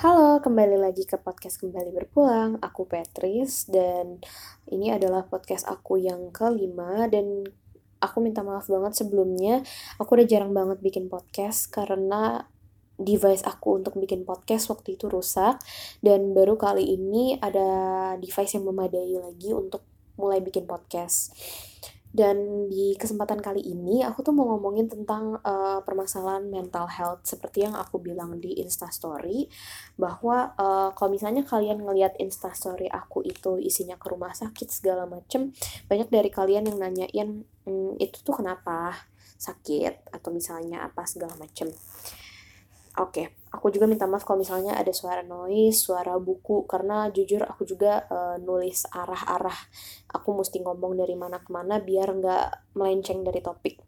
Halo, kembali lagi ke podcast Kembali Berpulang. Aku Petris dan ini adalah podcast aku yang kelima dan aku minta maaf banget sebelumnya. Aku udah jarang banget bikin podcast karena device aku untuk bikin podcast waktu itu rusak dan baru kali ini ada device yang memadai lagi untuk mulai bikin podcast. Dan di kesempatan kali ini aku tuh mau ngomongin tentang uh, permasalahan mental health. Seperti yang aku bilang di Instastory bahwa uh, kalau misalnya kalian ngelihat Instastory aku itu isinya ke rumah sakit segala macem banyak dari kalian yang nanyain mm, itu tuh kenapa? Sakit? Atau misalnya apa segala macem. Oke, okay. aku juga minta maaf kalau misalnya ada suara noise, suara buku, karena jujur aku juga uh, nulis arah-arah. Aku mesti ngomong dari mana ke mana biar nggak melenceng dari topik.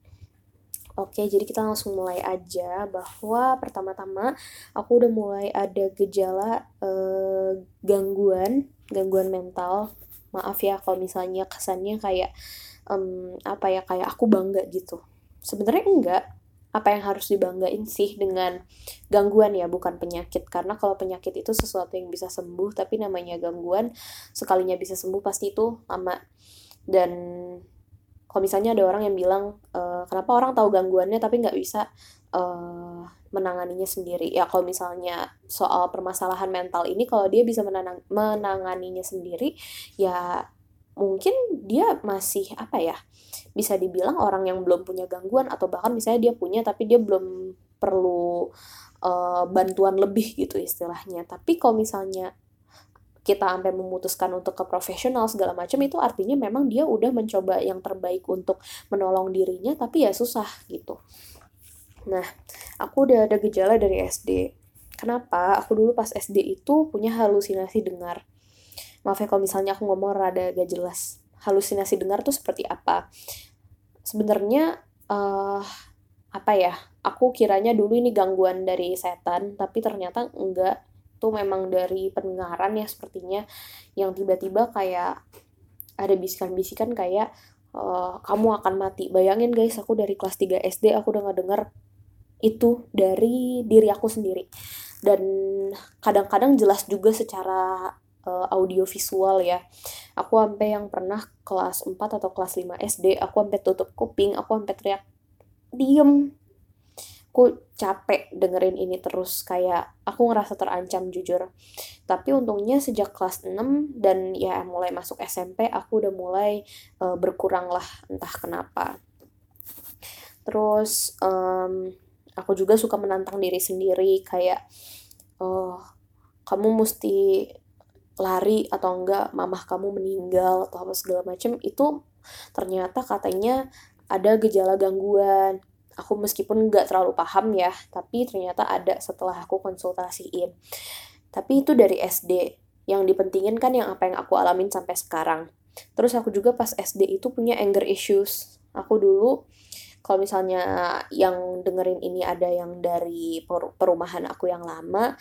Oke, jadi kita langsung mulai aja bahwa pertama-tama aku udah mulai ada gejala uh, gangguan, gangguan mental. Maaf ya kalau misalnya kesannya kayak um, apa ya kayak aku bangga gitu. Sebenarnya enggak, apa yang harus dibanggain sih dengan gangguan ya bukan penyakit. Karena kalau penyakit itu sesuatu yang bisa sembuh tapi namanya gangguan sekalinya bisa sembuh pasti itu lama. Dan kalau misalnya ada orang yang bilang e, kenapa orang tahu gangguannya tapi nggak bisa uh, menanganinya sendiri? Ya kalau misalnya soal permasalahan mental ini kalau dia bisa menanang menanganinya sendiri ya mungkin dia masih apa ya bisa dibilang orang yang belum punya gangguan atau bahkan misalnya dia punya tapi dia belum perlu uh, bantuan lebih gitu istilahnya. Tapi kalau misalnya kita sampai memutuskan untuk ke profesional segala macam itu artinya memang dia udah mencoba yang terbaik untuk menolong dirinya tapi ya susah gitu. Nah aku udah ada gejala dari SD kenapa? Aku dulu pas SD itu punya halusinasi dengar maaf ya kalau misalnya aku ngomong rada gak jelas. Halusinasi dengar tuh seperti apa? Sebenarnya uh, apa ya? Aku kiranya dulu ini gangguan dari setan tapi ternyata enggak. Itu memang dari pendengaran ya sepertinya. Yang tiba-tiba kayak ada bisikan-bisikan kayak uh, kamu akan mati. Bayangin guys aku dari kelas 3 SD aku udah ngedenger itu dari diri aku sendiri. Dan kadang-kadang jelas juga secara uh, audio visual ya. Aku sampai yang pernah kelas 4 atau kelas 5 SD, aku sampai tutup kuping, aku sampai teriak, diem. Aku capek dengerin ini terus, kayak aku ngerasa terancam jujur. Tapi untungnya sejak kelas 6 dan ya mulai masuk SMP, aku udah mulai uh, berkurang lah, entah kenapa. Terus um, aku juga suka menantang diri sendiri, kayak, oh, kamu mesti lari atau enggak mamah kamu meninggal atau apa segala macam itu ternyata katanya ada gejala gangguan. Aku meskipun nggak terlalu paham ya tapi ternyata ada setelah aku konsultasiin. Tapi itu dari SD yang dipentingin kan yang apa yang aku alamin sampai sekarang. Terus aku juga pas SD itu punya anger issues. Aku dulu kalau misalnya yang dengerin ini ada yang dari perumahan aku yang lama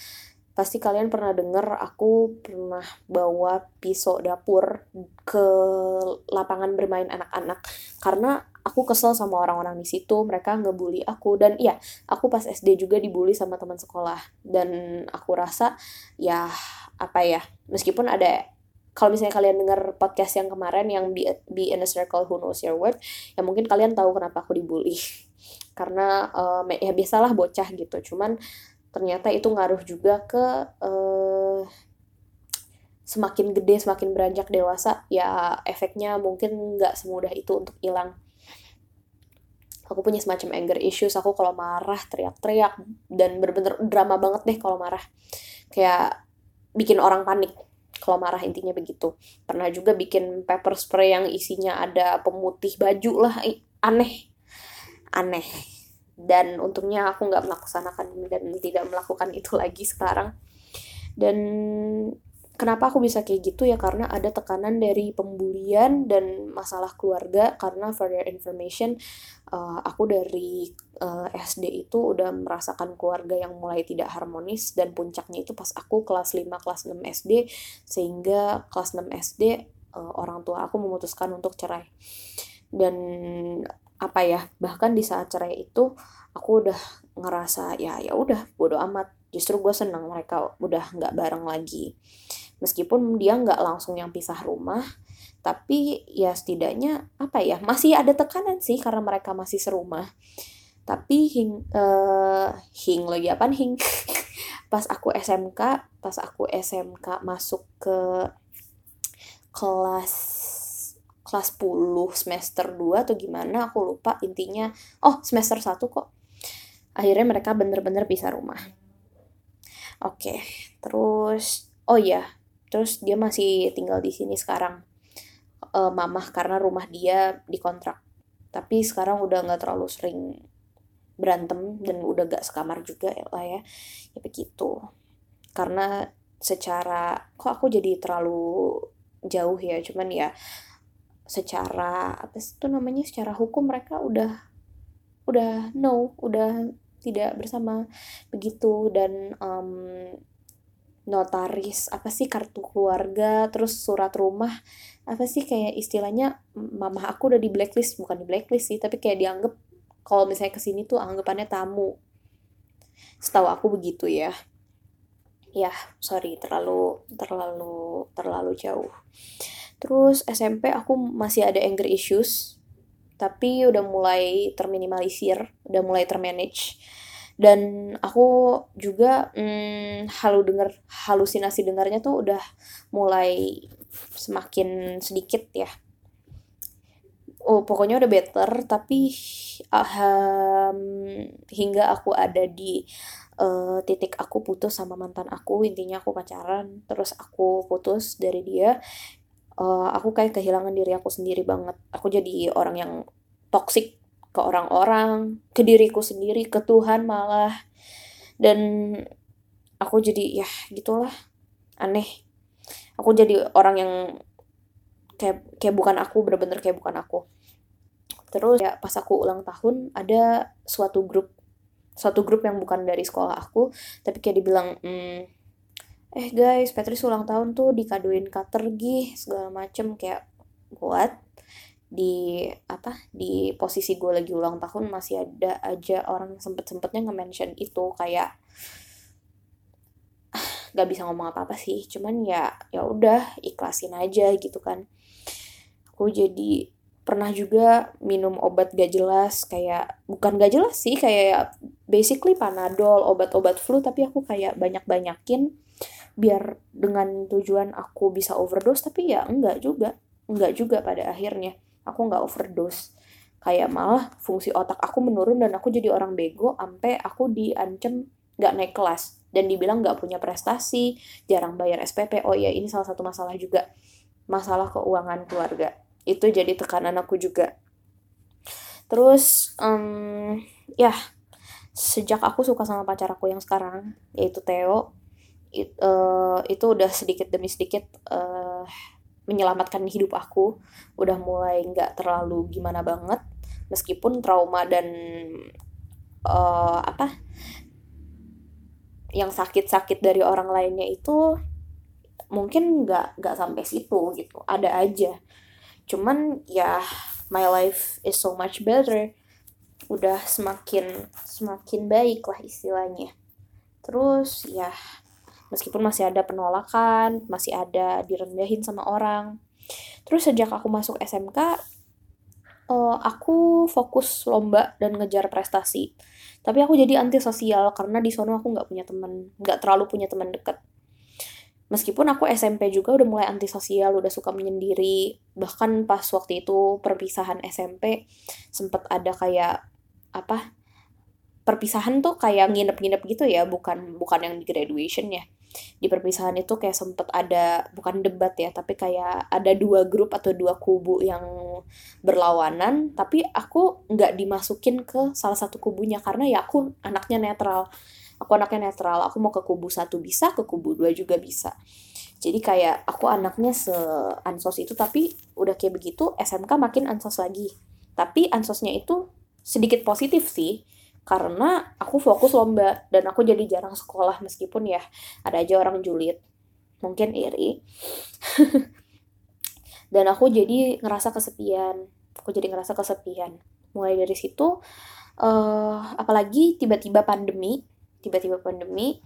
pasti kalian pernah dengar aku pernah bawa pisau dapur ke lapangan bermain anak-anak. Karena aku kesel sama orang-orang di situ mereka ngebully aku. Dan iya aku pas SD juga dibully sama teman sekolah. Dan aku rasa ya apa ya meskipun ada kalau misalnya kalian dengar podcast yang kemarin yang be, be in a circle who knows your word ya mungkin kalian tahu kenapa aku dibully. Karena um, ya biasalah bocah gitu. Cuman ternyata itu ngaruh juga ke uh, semakin gede semakin beranjak dewasa ya efeknya mungkin nggak semudah itu untuk hilang. Aku punya semacam anger issues aku kalau marah teriak-teriak dan bener-bener drama banget deh kalau marah. Kayak bikin orang panik kalau marah intinya begitu. Pernah juga bikin pepper spray yang isinya ada pemutih baju lah aneh. Aneh dan untungnya aku nggak melaksanakan dan tidak melakukan itu lagi sekarang. Dan kenapa aku bisa kayak gitu ya? Karena ada tekanan dari pembulian dan masalah keluarga. Karena for your information uh, aku dari uh, SD itu udah merasakan keluarga yang mulai tidak harmonis. Dan puncaknya itu pas aku kelas 5 kelas 6 SD sehingga kelas 6 SD uh, orang tua aku memutuskan untuk cerai. Dan apa ya bahkan di saat cerai itu aku udah ngerasa ya ya udah bodoh amat. Justru gue senang mereka udah nggak bareng lagi. Meskipun dia nggak langsung yang pisah rumah tapi ya setidaknya apa ya masih ada tekanan sih karena mereka masih serumah. Tapi hing uh, hing lagi apa hing. Pas aku SMK pas aku SMK masuk ke kelas kelas 10 semester 2 atau gimana aku lupa intinya. Oh semester 1 kok. Akhirnya mereka bener-bener pisah rumah. Oke okay. terus oh ya terus dia masih tinggal di sini sekarang. Uh, mamah karena rumah dia dikontrak. Tapi sekarang udah nggak terlalu sering berantem dan udah gak sekamar juga ya lah ya. Ya begitu. Karena secara kok aku jadi terlalu jauh ya cuman ya secara apa sih itu namanya secara hukum mereka udah udah no udah tidak bersama begitu. Dan um, notaris apa sih kartu keluarga terus surat rumah apa sih kayak istilahnya mama aku udah di blacklist. Bukan di blacklist sih tapi kayak dianggap kalau misalnya ke sini tuh anggapannya tamu. Setahu aku begitu ya. Ya sorry terlalu terlalu terlalu jauh terus SMP aku masih ada anger issues tapi udah mulai terminimalisir udah mulai termanage. Dan aku juga hmm, halu dengar halusinasi dengarnya tuh udah mulai semakin sedikit ya. Oh pokoknya udah better tapi um, hingga aku ada di uh, titik aku putus sama mantan aku intinya aku pacaran terus aku putus dari dia uh, aku kayak kehilangan diri aku sendiri banget. Aku jadi orang yang toksik ke orang-orang ke diriku sendiri ke Tuhan malah. Dan aku jadi ya gitulah. Aneh. Aku jadi orang yang kayak kayak bukan aku bener-bener kayak bukan aku. Terus ya pas aku ulang tahun ada suatu grup. Suatu grup yang bukan dari sekolah aku tapi kayak dibilang hmm, eh guys Patrice ulang tahun tuh dikaduin katergi segala macem. Kayak buat di apa? Di posisi gue lagi ulang tahun masih ada aja orang sempet sempetnya nge-mention itu. Kayak gak bisa ngomong apa apa sih. Cuman ya ya udah ikhlasin aja gitu kan. Aku jadi pernah juga minum obat gak jelas. Kayak bukan gak jelas sih kayak basically panadol obat-obat flu tapi aku kayak banyak-banyakin biar dengan tujuan aku bisa overdose tapi ya enggak juga. Enggak juga pada akhirnya. Aku enggak overdose. Kayak malah fungsi otak aku menurun dan aku jadi orang bego sampai aku diancem nggak naik kelas. Dan dibilang nggak punya prestasi jarang bayar SPP oh ya ini salah satu masalah juga. Masalah keuangan keluarga. Itu jadi tekanan aku juga. Terus um, ya sejak aku suka sama pacar aku yang sekarang yaitu Theo it, uh, itu udah sedikit demi sedikit uh, menyelamatkan hidup aku. Udah mulai nggak terlalu gimana banget. Meskipun trauma dan uh, apa yang sakit-sakit dari orang lainnya itu mungkin nggak nggak sampai situ gitu. Ada aja. Cuman ya my life is so much better. Udah semakin semakin baik lah istilahnya. Terus ya meskipun masih ada penolakan masih ada direndahin sama orang. Terus sejak aku masuk SMK uh, eh, aku fokus lomba dan ngejar prestasi. Tapi aku jadi antisosial karena di sana aku nggak punya teman nggak terlalu punya teman dekat meskipun aku SMP juga udah mulai antisosial udah suka menyendiri. Bahkan pas waktu itu perpisahan SMP sempet ada kayak apa perpisahan tuh kayak nginep-nginep gitu ya bukan bukan yang di graduation ya di perpisahan itu kayak sempet ada bukan debat ya tapi kayak ada dua grup atau dua kubu yang berlawanan tapi aku nggak dimasukin ke salah satu kubunya karena ya aku anaknya netral. Aku anaknya netral aku mau ke kubu satu bisa ke kubu dua juga bisa. Jadi kayak aku anaknya se ansos itu tapi udah kayak begitu SMK makin ansos lagi. Tapi ansosnya itu sedikit positif sih karena aku fokus lomba dan aku jadi jarang sekolah meskipun ya ada aja orang julid. Mungkin iri. Dan aku jadi ngerasa kesepian. Aku jadi ngerasa kesepian. Mulai dari situ uh, apalagi tiba-tiba pandemi tiba-tiba pandemi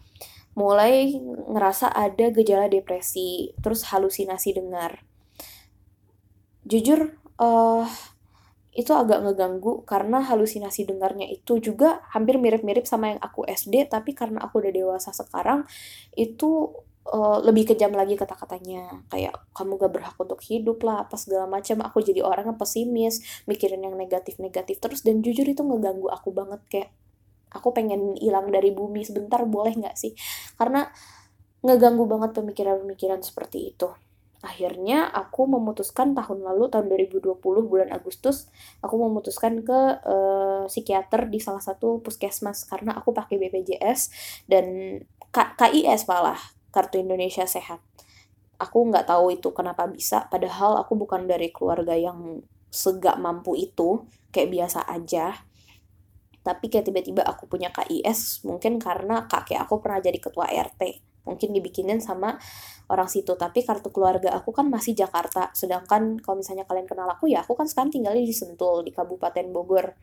mulai ngerasa ada gejala depresi terus halusinasi dengar. Jujur uh, itu agak ngeganggu karena halusinasi dengarnya itu juga hampir mirip-mirip sama yang aku SD tapi karena aku udah dewasa sekarang itu uh, lebih kejam lagi kata-katanya. Kayak kamu gak berhak untuk hidup lah apa segala macam. Aku jadi orang yang pesimis mikirin yang negatif-negatif terus dan jujur itu ngeganggu aku banget. Kayak aku pengen hilang dari bumi. Sebentar boleh nggak sih? Karena ngeganggu banget pemikiran-pemikiran seperti itu akhirnya aku memutuskan tahun lalu tahun 2020 bulan Agustus aku memutuskan ke uh, psikiater di salah satu puskesmas karena aku pakai BPJS dan K KIS malah kartu Indonesia Sehat. Aku nggak tahu itu kenapa bisa padahal aku bukan dari keluarga yang segak mampu itu kayak biasa aja. Tapi kayak tiba-tiba aku punya KIS mungkin karena kakek aku pernah jadi ketua RT mungkin dibikinin sama orang situ. Tapi kartu keluarga aku kan masih Jakarta. Sedangkan kalau misalnya kalian kenal aku ya aku kan sekarang tinggalnya di Sentul di Kabupaten Bogor.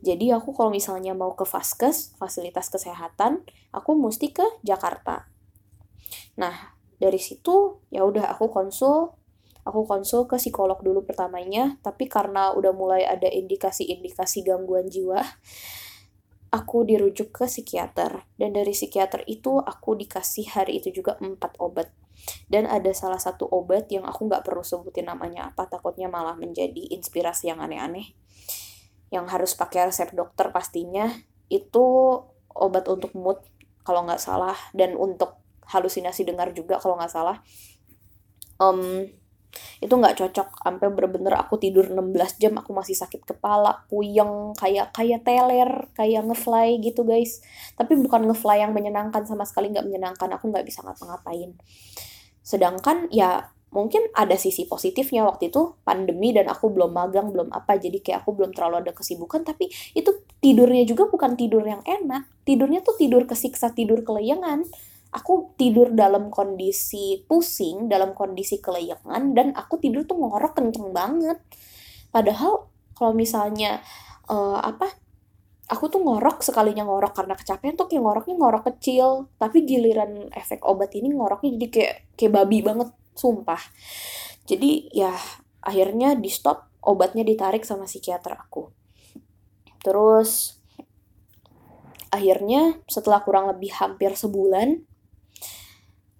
Jadi aku kalau misalnya mau ke Vaskes fasilitas kesehatan aku mesti ke Jakarta. Nah dari situ ya udah aku konsul. Aku konsul ke psikolog dulu pertamanya. Tapi karena udah mulai ada indikasi-indikasi gangguan jiwa aku dirujuk ke psikiater. Dan dari psikiater itu aku dikasih hari itu juga empat obat. Dan ada salah satu obat yang aku nggak perlu sebutin namanya apa takutnya malah menjadi inspirasi yang aneh-aneh. Yang harus pakai resep dokter pastinya itu obat untuk mood kalau nggak salah. Dan untuk halusinasi dengar juga kalau nggak salah. Um, itu nggak cocok sampai bener-bener aku tidur 16 jam aku masih sakit kepala puyeng kayak kayak teler kayak ngefly gitu guys. Tapi bukan ngefly yang menyenangkan sama sekali nggak menyenangkan. Aku nggak bisa ngapa-ngapain. Sedangkan ya mungkin ada sisi positifnya waktu itu pandemi dan aku belum magang belum apa. Jadi kayak aku belum terlalu ada kesibukan. Tapi itu tidurnya juga bukan tidur yang enak. Tidurnya tuh tidur kesiksa tidur keleyengan aku tidur dalam kondisi pusing, dalam kondisi kelayangan, dan aku tidur tuh ngorok kenceng banget. Padahal kalau misalnya uh, apa aku tuh ngorok sekalinya ngorok karena kecapean tuh kayak ngoroknya ngorok kecil tapi giliran efek obat ini ngoroknya jadi kayak kayak babi banget sumpah jadi ya akhirnya di stop obatnya ditarik sama psikiater aku terus akhirnya setelah kurang lebih hampir sebulan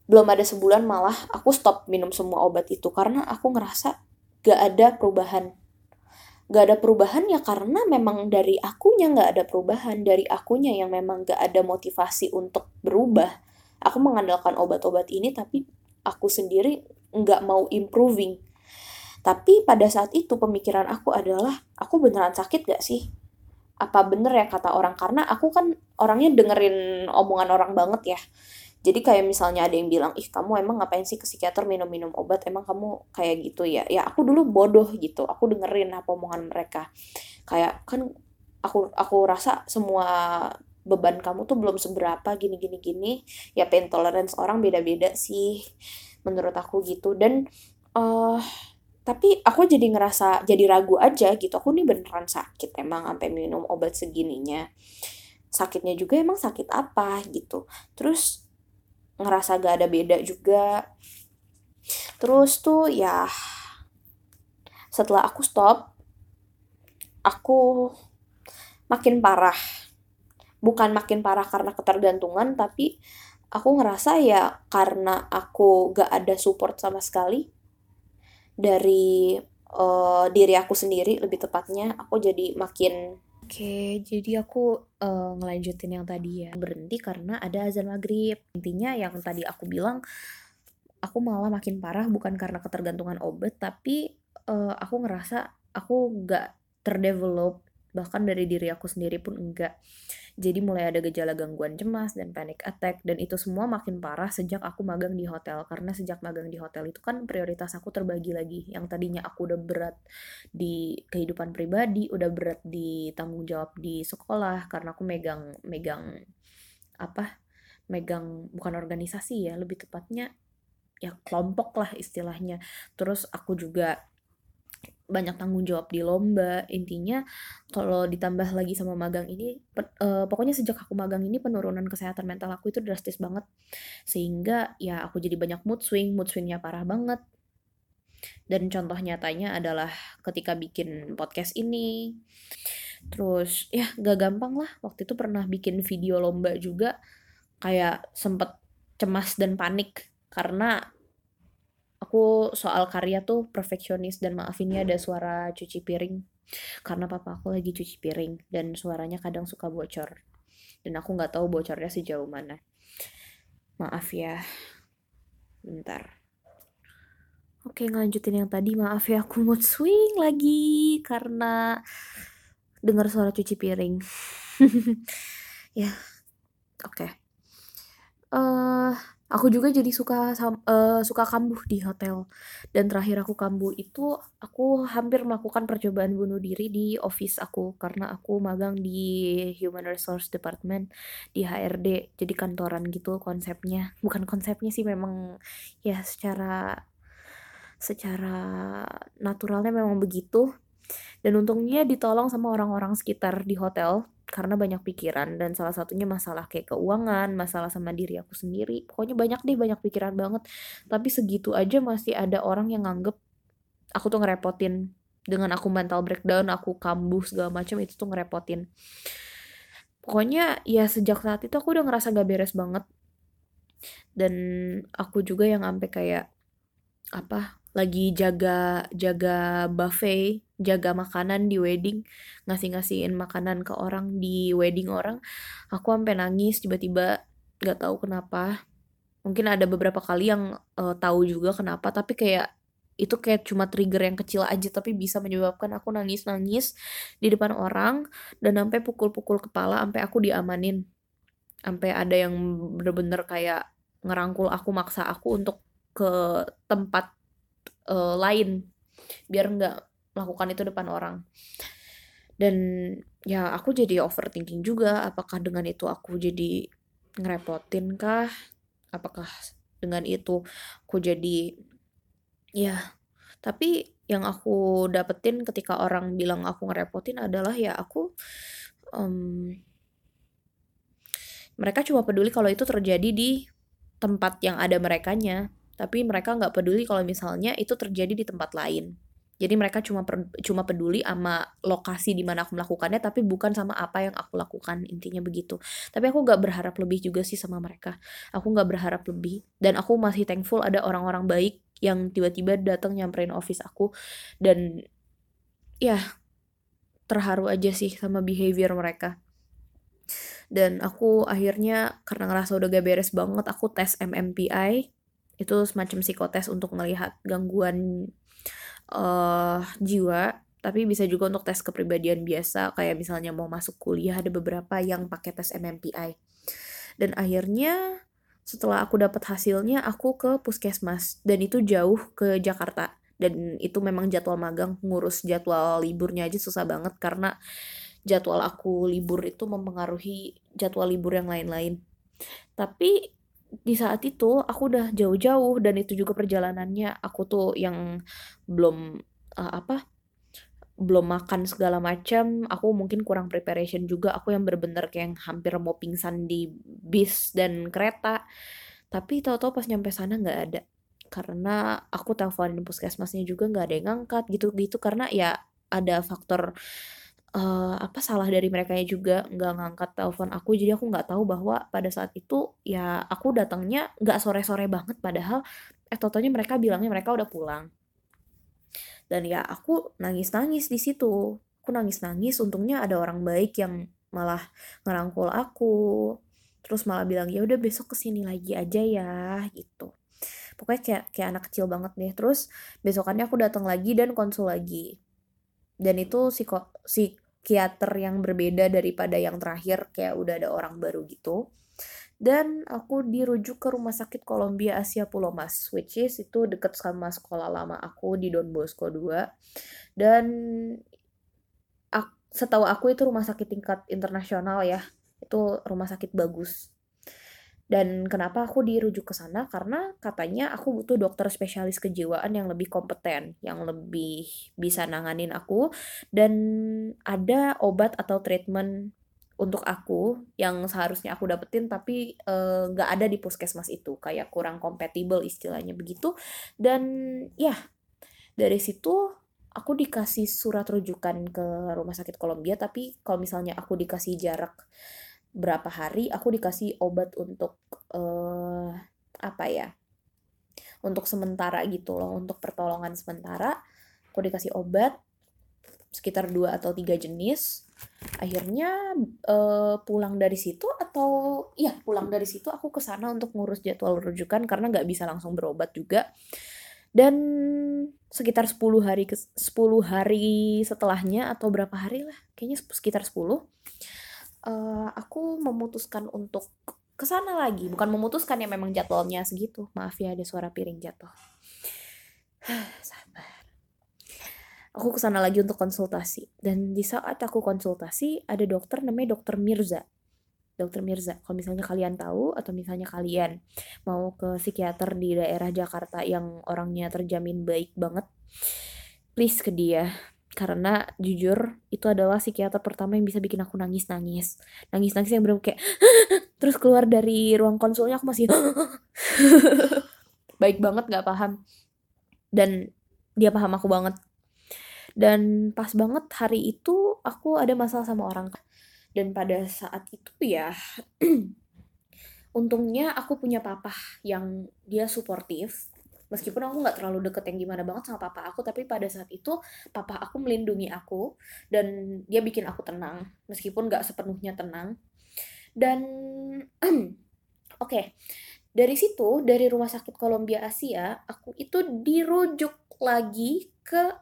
belum ada sebulan malah aku stop minum semua obat itu karena aku ngerasa gak ada perubahan. Gak ada perubahan ya karena memang dari akunya gak ada perubahan dari akunya yang memang gak ada motivasi untuk berubah. Aku mengandalkan obat-obat ini tapi aku sendiri gak mau improving. Tapi pada saat itu pemikiran aku adalah aku beneran sakit gak sih? Apa bener ya kata orang? Karena aku kan orangnya dengerin omongan orang banget ya jadi kayak misalnya ada yang bilang ih kamu emang ngapain sih ke psikiater minum-minum obat? Emang kamu kayak gitu ya? Ya aku dulu bodoh gitu. Aku dengerin apa omongan mereka. Kayak kan aku aku rasa semua beban kamu tuh belum seberapa gini gini gini. Ya pain tolerance orang beda-beda sih menurut aku gitu. Dan uh, tapi aku jadi ngerasa jadi ragu aja gitu. Aku nih beneran sakit emang sampai minum obat segininya. Sakitnya juga emang sakit apa gitu. Terus ngerasa gak ada beda juga. Terus tuh ya setelah aku stop aku makin parah. Bukan makin parah karena ketergantungan tapi aku ngerasa ya karena aku gak ada support sama sekali dari uh, diri aku sendiri lebih tepatnya aku jadi makin Oke, jadi aku uh, ngelanjutin yang tadi ya. Berhenti karena ada azan maghrib. Intinya yang tadi aku bilang, aku malah makin parah bukan karena ketergantungan obat, tapi uh, aku ngerasa aku gak terdevelop, bahkan dari diri aku sendiri pun enggak. Jadi mulai ada gejala gangguan cemas dan panic attack dan itu semua makin parah sejak aku magang di hotel karena sejak magang di hotel itu kan prioritas aku terbagi lagi. Yang tadinya aku udah berat di kehidupan pribadi, udah berat di tanggung jawab di sekolah karena aku megang megang apa? megang bukan organisasi ya, lebih tepatnya ya kelompok lah istilahnya. Terus aku juga banyak tanggung jawab di lomba. Intinya kalau ditambah lagi sama magang ini uh, pokoknya sejak aku magang ini penurunan kesehatan mental aku itu drastis banget. Sehingga ya aku jadi banyak mood swing mood swingnya parah banget. Dan contoh nyatanya adalah ketika bikin podcast ini. Terus ya gak gampang lah. Waktu itu pernah bikin video lomba juga kayak sempet cemas dan panik. Karena aku soal karya tuh perfeksionis dan maaf ini ada suara cuci piring. Karena papa aku lagi cuci piring dan suaranya kadang suka bocor. Dan aku nggak tahu bocornya sejauh mana. Maaf ya. Bentar. Oke ngelanjutin yang tadi. Maaf ya aku mood swing lagi karena dengar suara cuci piring. Ya oke. Okay. uh, Aku juga jadi suka uh, suka kambuh di hotel. Dan terakhir aku kambuh itu aku hampir melakukan percobaan bunuh diri di office aku karena aku magang di Human Resource Department di HRD. Jadi kantoran gitu konsepnya. Bukan konsepnya sih memang ya secara secara naturalnya memang begitu. Dan untungnya ditolong sama orang-orang sekitar di hotel karena banyak pikiran dan salah satunya masalah kayak keuangan, masalah sama diri aku sendiri. Pokoknya banyak deh banyak pikiran banget. Tapi segitu aja masih ada orang yang nganggep aku tuh ngerepotin dengan aku mental breakdown, aku kambuh segala macam itu tuh ngerepotin. Pokoknya ya sejak saat itu aku udah ngerasa gak beres banget. Dan aku juga yang sampai kayak apa lagi jaga jaga buffet jaga makanan di wedding ngasih-ngasihin makanan ke orang di wedding orang aku sampai nangis tiba-tiba nggak tahu kenapa. Mungkin ada beberapa kali yang uh, tahu juga kenapa tapi kayak itu kayak cuma trigger yang kecil aja tapi bisa menyebabkan aku nangis-nangis di depan orang dan sampai pukul-pukul kepala sampai aku diamanin. Sampai ada yang bener-bener kayak ngerangkul aku maksa aku untuk ke tempat uh, lain. Biar nggak melakukan itu depan orang. Dan ya aku jadi overthinking juga. Apakah dengan itu aku jadi ngerepotin kah? Apakah dengan itu aku jadi ya. Tapi yang aku dapetin ketika orang bilang aku ngerepotin adalah ya aku um, mereka cuma peduli kalau itu terjadi di tempat yang ada merekanya tapi mereka nggak peduli kalau misalnya itu terjadi di tempat lain jadi mereka cuma per, cuma peduli sama lokasi di mana aku melakukannya tapi bukan sama apa yang aku lakukan intinya begitu. Tapi aku nggak berharap lebih juga sih sama mereka. Aku nggak berharap lebih dan aku masih thankful ada orang-orang baik yang tiba-tiba datang nyamperin office aku dan ya terharu aja sih sama behavior mereka. Dan aku akhirnya karena ngerasa udah gak beres banget aku tes MMPI itu semacam psikotes untuk melihat gangguan uh, jiwa tapi bisa juga untuk tes kepribadian biasa. Kayak misalnya mau masuk kuliah ada beberapa yang pakai tes MMPI dan akhirnya setelah aku dapat hasilnya aku ke puskesmas. Dan itu jauh ke Jakarta. Dan itu memang jadwal magang ngurus jadwal liburnya aja susah banget. Karena jadwal aku libur itu mempengaruhi jadwal libur yang lain-lain. Tapi di saat itu aku udah jauh-jauh dan itu juga perjalanannya. Aku tuh yang belum uh, apa belum makan segala macam. Aku mungkin kurang preparation juga. Aku yang bener-bener kayak hampir mau pingsan di bis dan kereta. Tapi tahu-tahu pas nyampe sana nggak ada. Karena aku teleponin puskesmasnya juga nggak ada yang ngangkat gitu-gitu. Karena ya ada faktor uh, apa salah dari mereka juga nggak ngangkat telepon aku. Jadi aku nggak tahu bahwa pada saat itu ya aku datangnya nggak sore-sore banget. Padahal eh totonya mereka bilangnya mereka udah pulang. Dan ya aku nangis-nangis di situ. Aku nangis-nangis untungnya ada orang baik yang malah ngerangkul aku. Terus malah bilang ya udah besok ke sini lagi aja ya gitu. Pokoknya kayak kayak anak kecil banget nih. Terus besokannya aku datang lagi dan konsul lagi. Dan itu si si psikiater yang berbeda daripada yang terakhir kayak udah ada orang baru gitu. Dan aku dirujuk ke rumah sakit Columbia Asia Pulau Mas which is itu deket sama sekolah lama aku di Don Bosco 2 dan setahu aku itu rumah sakit tingkat internasional ya. Itu rumah sakit bagus Dan kenapa aku dirujuk ke sana? Karena katanya aku butuh dokter spesialis kejiwaan yang lebih kompeten, yang lebih bisa nanganin aku. Dan ada obat atau treatment untuk aku yang seharusnya aku dapetin tapi eh, nggak uh, ada di puskesmas itu. Kayak kurang kompatibel istilahnya begitu. Dan ya dari situ aku dikasih surat rujukan ke rumah sakit Kolombia tapi kalau misalnya aku dikasih jarak berapa hari aku dikasih obat untuk uh, apa ya untuk sementara gitu loh untuk pertolongan sementara. Aku dikasih obat sekitar dua atau tiga jenis. Akhirnya uh, pulang dari situ atau ya pulang dari situ aku ke sana untuk ngurus jadwal rujukan karena nggak bisa langsung berobat juga. Dan sekitar 10 hari ke 10 hari setelahnya atau berapa hari lah kayaknya sekitar 10 uh, aku memutuskan untuk ke sana lagi. Bukan memutuskan ya memang jadwalnya segitu. Maaf ya ada suara piring jatuh. Sabar. Aku ke sana lagi untuk konsultasi. Dan di saat aku konsultasi ada dokter namanya dokter Mirza. Dokter Mirza kalau misalnya kalian tahu atau misalnya kalian mau ke psikiater di daerah Jakarta yang orangnya terjamin baik banget please ke dia karena jujur itu adalah psikiater pertama yang bisa bikin aku nangis nangis nangis nangis yang bener kayak terus keluar dari ruang konsulnya aku masih baik banget nggak paham. Dan dia paham aku banget. Dan pas banget hari itu aku ada masalah sama orang. Dan pada saat itu ya untungnya aku punya papa yang dia suportif meskipun aku nggak terlalu deket yang gimana banget sama papa aku tapi pada saat itu papa aku melindungi aku dan dia bikin aku tenang meskipun nggak sepenuhnya tenang. Dan oke okay, dari situ dari rumah sakit Kolombia Asia aku itu dirujuk lagi ke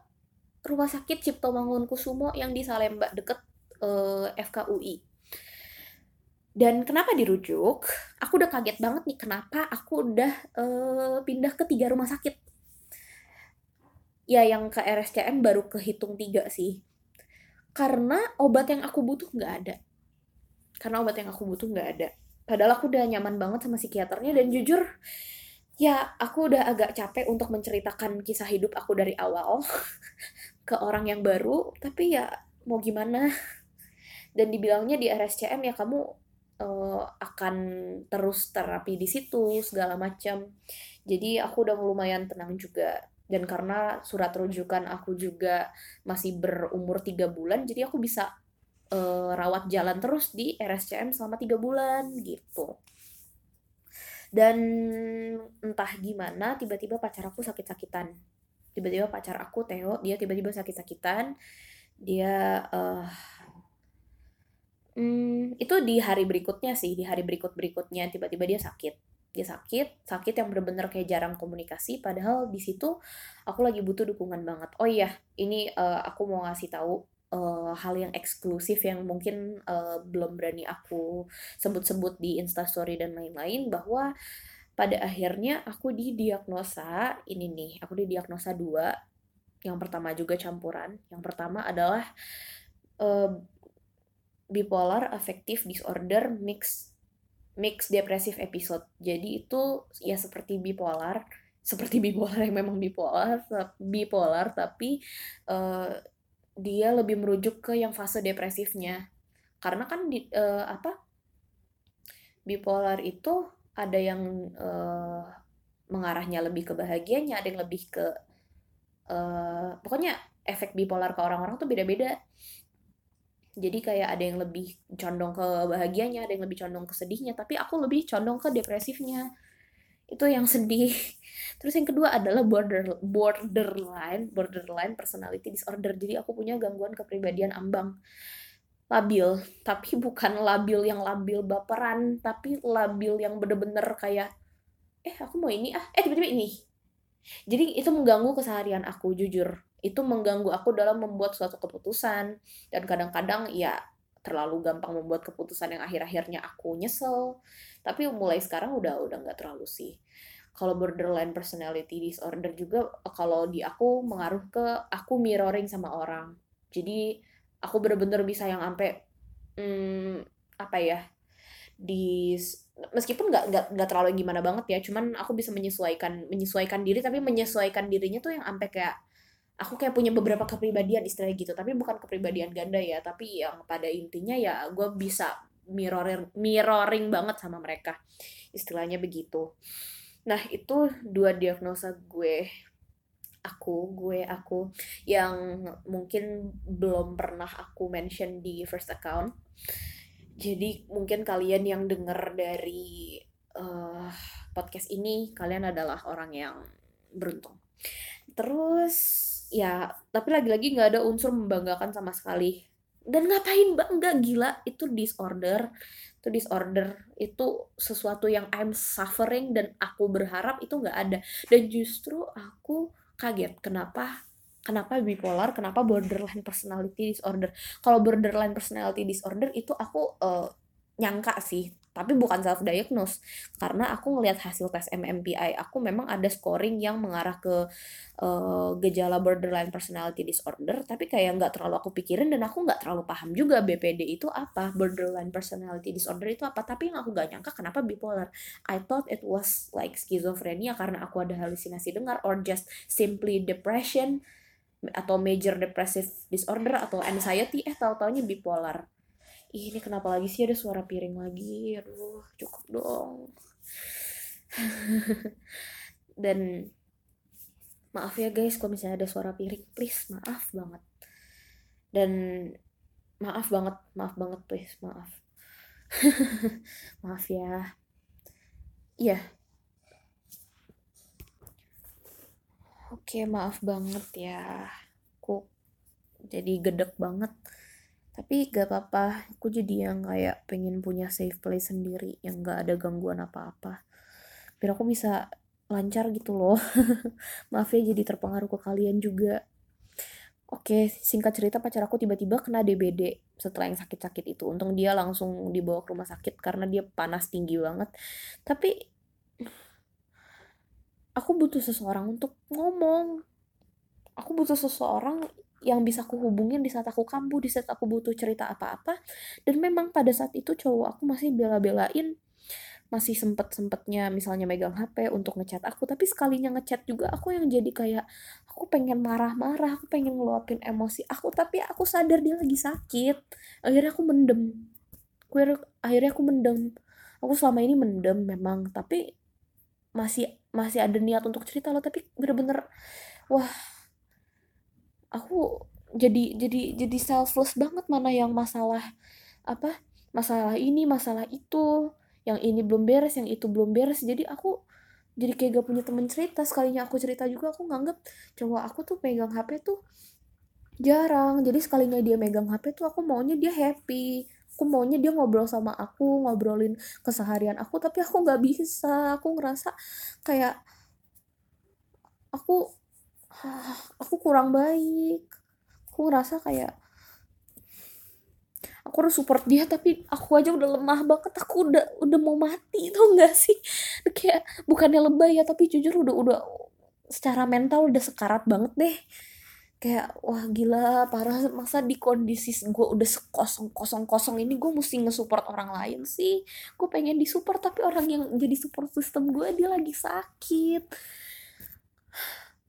rumah sakit Cipto Mangunkusumo yang di Salemba deket uh, eh, FKUI dan kenapa dirujuk? Aku udah kaget banget nih kenapa aku udah uh, pindah ke tiga rumah sakit. Ya yang ke RSCM baru kehitung tiga sih. Karena obat yang aku butuh nggak ada. Karena obat yang aku butuh nggak ada. Padahal aku udah nyaman banget sama psikiaternya dan jujur ya aku udah agak capek untuk menceritakan kisah hidup aku dari awal ke orang yang baru. Tapi ya mau gimana? Dan dibilangnya di RSCM ya kamu uh, akan terus terapi di situ segala macam. Jadi aku udah lumayan tenang juga. Dan karena surat rujukan aku juga masih berumur tiga bulan jadi aku bisa uh, rawat jalan terus di RSCM selama tiga bulan gitu. Dan entah gimana tiba-tiba pacar aku sakit-sakitan. Tiba-tiba pacar aku Theo dia tiba-tiba sakit-sakitan. Dia uh, Hmm, itu di hari berikutnya sih, di hari berikut-berikutnya tiba-tiba dia sakit. Dia sakit, sakit yang bener-bener kayak jarang komunikasi, padahal di situ aku lagi butuh dukungan banget. Oh iya, ini uh, aku mau ngasih tahu uh, hal yang eksklusif yang mungkin uh, belum berani aku sebut-sebut di Instastory dan lain-lain bahwa pada akhirnya aku didiagnosa ini nih, aku didiagnosa dua. Yang pertama juga campuran. Yang pertama adalah uh, bipolar affective disorder mix mix depressive episode. Jadi itu ya seperti bipolar, seperti bipolar yang memang bipolar, bipolar tapi uh, dia lebih merujuk ke yang fase depresifnya. Karena kan di, uh, apa? Bipolar itu ada yang uh, mengarahnya lebih ke bahagianya, ada yang lebih ke uh, pokoknya efek bipolar ke orang-orang tuh beda-beda jadi kayak ada yang lebih condong ke bahagianya ada yang lebih condong ke sedihnya tapi aku lebih condong ke depresifnya. Itu yang sedih. Terus yang kedua adalah border borderline borderline personality disorder. Jadi aku punya gangguan kepribadian ambang. Labil tapi bukan labil yang labil baperan tapi labil yang bener-bener kayak eh aku mau ini ah eh tiba-tiba ini. Jadi itu mengganggu keseharian aku jujur itu mengganggu aku dalam membuat suatu keputusan. Dan kadang-kadang ya terlalu gampang membuat keputusan yang akhir-akhirnya aku nyesel. Tapi mulai sekarang udah udah nggak terlalu sih. Kalau borderline personality disorder juga kalau di aku mengaruh ke aku mirroring sama orang. Jadi aku bener-bener bisa yang sampai hmm, apa ya di meskipun nggak nggak nggak terlalu gimana banget ya cuman aku bisa menyesuaikan menyesuaikan diri tapi menyesuaikan dirinya tuh yang sampai kayak aku kayak punya beberapa kepribadian istilahnya gitu tapi bukan kepribadian ganda ya tapi yang pada intinya ya gue bisa mirroring mirroring banget sama mereka istilahnya begitu. Nah itu dua diagnosa gue aku gue aku yang mungkin belum pernah aku mention di first account. Jadi mungkin kalian yang denger dari uh, podcast ini kalian adalah orang yang beruntung. Terus ya tapi lagi-lagi nggak ada unsur membanggakan sama sekali. Dan ngapain bangga gila itu disorder. Itu disorder itu sesuatu yang I'm suffering dan aku berharap itu nggak ada. Dan justru aku kaget kenapa kenapa bipolar, kenapa borderline personality disorder. Kalau borderline personality disorder itu aku uh, nyangka sih, tapi bukan self diagnose karena aku ngelihat hasil tes MMPI aku memang ada scoring yang mengarah ke uh, gejala borderline personality disorder tapi kayak nggak terlalu aku pikirin dan aku nggak terlalu paham juga BPD itu apa borderline personality disorder itu apa. Tapi yang aku nggak nyangka kenapa bipolar. I thought it was like schizophrenia karena aku ada halusinasi dengar or just simply depression atau major depressive disorder atau anxiety. Eh tahu taunya bipolar Ih, ini kenapa lagi sih ada suara piring lagi? Aduh cukup dong. Dan maaf ya guys kalau misalnya ada suara piring please maaf banget. Dan maaf banget maaf banget please maaf. Maaf ya. Iya. Oke, maaf banget ya. Aku jadi gedek banget. Tapi gak apa-apa, aku jadi yang kayak pengen punya safe place sendiri yang gak ada gangguan apa-apa. Biar aku bisa lancar gitu loh. maaf ya jadi terpengaruh ke kalian juga. Oke, singkat cerita pacar aku tiba-tiba kena DBD setelah yang sakit-sakit itu. Untung dia langsung dibawa ke rumah sakit karena dia panas tinggi banget. Tapi aku butuh seseorang untuk ngomong aku butuh seseorang yang bisa aku hubungin di saat aku kambuh, di saat aku butuh cerita apa-apa. Dan memang pada saat itu cowok aku masih bela-belain, masih sempet-sempetnya misalnya megang HP untuk ngechat aku. Tapi sekalinya ngechat juga aku yang jadi kayak, aku pengen marah-marah, aku pengen ngeluapin emosi aku. Tapi aku sadar dia lagi sakit. Akhirnya aku mendem. Akhirnya aku mendem. Aku selama ini mendem memang, tapi masih masih ada niat untuk cerita loh tapi bener-bener wah aku jadi jadi jadi selfless banget mana yang masalah apa masalah ini masalah itu yang ini belum beres yang itu belum beres. Jadi aku jadi kayak gak punya temen cerita. Sekalinya aku cerita juga aku nganggep cowok aku tuh pegang HP tuh jarang. Jadi sekalinya dia megang HP tuh aku maunya dia happy. Aku maunya dia ngobrol sama aku ngobrolin keseharian aku. Tapi aku nggak bisa. Aku ngerasa kayak aku aku kurang baik. Aku ngerasa kayak aku harus support dia tapi aku aja udah lemah banget. Aku udah udah mau mati tuh nggak sih? Kayak bukannya lebay ya tapi jujur udah udah secara mental udah sekarat banget deh. Kayak wah gila parah. Masa di kondisi gue udah sekosong kosong kosong ini gue mesti nge-support orang lain sih. Gue pengen disupport tapi orang yang jadi support system gue dia lagi sakit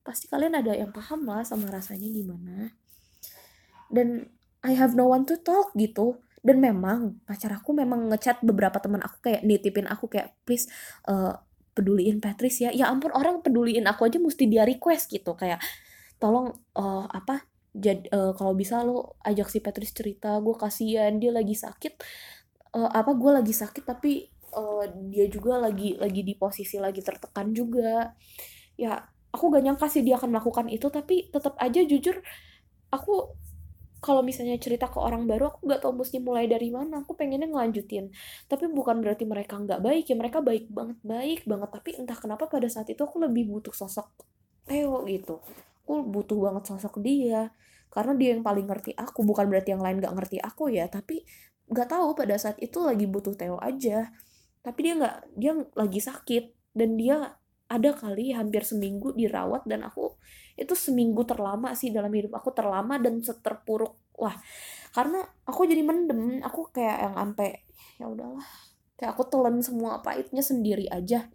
pasti kalian ada yang paham lah sama rasanya gimana. Dan I have no one to talk gitu. Dan memang pacar aku memang ngechat beberapa teman aku kayak nitipin aku kayak please uh, peduliin Patrice ya. Ya ampun orang peduliin aku aja mesti dia request gitu. Kayak tolong uh, apa jadi uh, kalau bisa lo ajak si Patrice cerita gue kasihan dia lagi sakit. Uh, apa gue lagi sakit tapi uh, dia juga lagi lagi di posisi lagi tertekan juga. Ya aku gak nyangka sih dia akan melakukan itu tapi tetap aja jujur aku kalau misalnya cerita ke orang baru aku gak tau mesti mulai dari mana aku pengennya ngelanjutin. Tapi bukan berarti mereka nggak baik ya mereka baik banget baik banget. Tapi entah kenapa pada saat itu aku lebih butuh sosok Theo gitu. Aku butuh banget sosok dia karena dia yang paling ngerti aku. Bukan berarti yang lain gak ngerti aku ya tapi gak tahu pada saat itu lagi butuh Theo aja. Tapi dia nggak dia lagi sakit dan dia ada kali hampir seminggu dirawat dan aku itu seminggu terlama sih dalam hidup aku terlama dan seterpuruk. Wah karena aku jadi mendem aku kayak yang sampai ya udahlah kayak aku telan semua pahitnya sendiri aja.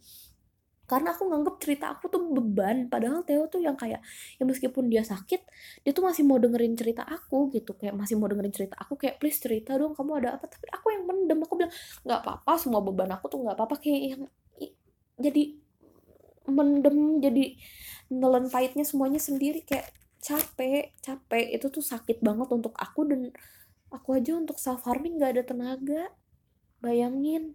Karena aku nganggep cerita aku tuh beban padahal Theo tuh yang kayak ya meskipun dia sakit dia tuh masih mau dengerin cerita aku gitu kayak masih mau dengerin cerita aku kayak please cerita dong kamu ada apa? Tapi aku yang mendem aku bilang nggak apa-apa semua beban aku tuh nggak apa-apa. Kayak yang jadi mendem jadi nelen pahitnya semuanya sendiri kayak capek capek. Itu tuh sakit banget untuk aku dan aku aja untuk self harming nggak ada tenaga. Bayangin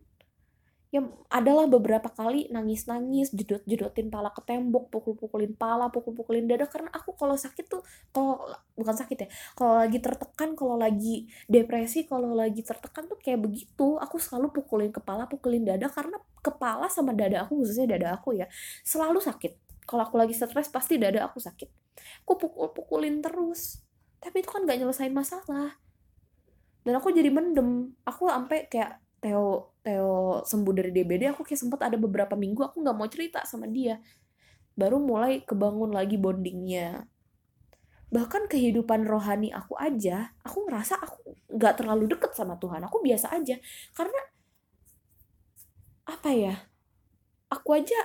ya adalah beberapa kali nangis-nangis jedot-jedotin pala ke tembok pukul-pukulin pala pukul-pukulin dada karena aku kalau sakit tuh kalau bukan sakit ya kalau lagi tertekan kalau lagi depresi kalau lagi tertekan tuh kayak begitu. Aku selalu pukulin kepala pukulin dada karena kepala sama dada aku khususnya dada aku ya selalu sakit. Kalau aku lagi stres pasti dada aku sakit. Aku pukul-pukulin terus. Tapi itu kan gak nyelesain masalah. Dan aku jadi mendem. Aku sampai kayak Theo Theo sembuh dari DBD aku kayak sempat ada beberapa minggu aku nggak mau cerita sama dia. Baru mulai kebangun lagi bondingnya. Bahkan kehidupan rohani aku aja aku ngerasa aku nggak terlalu deket sama Tuhan. Aku biasa aja karena apa ya aku aja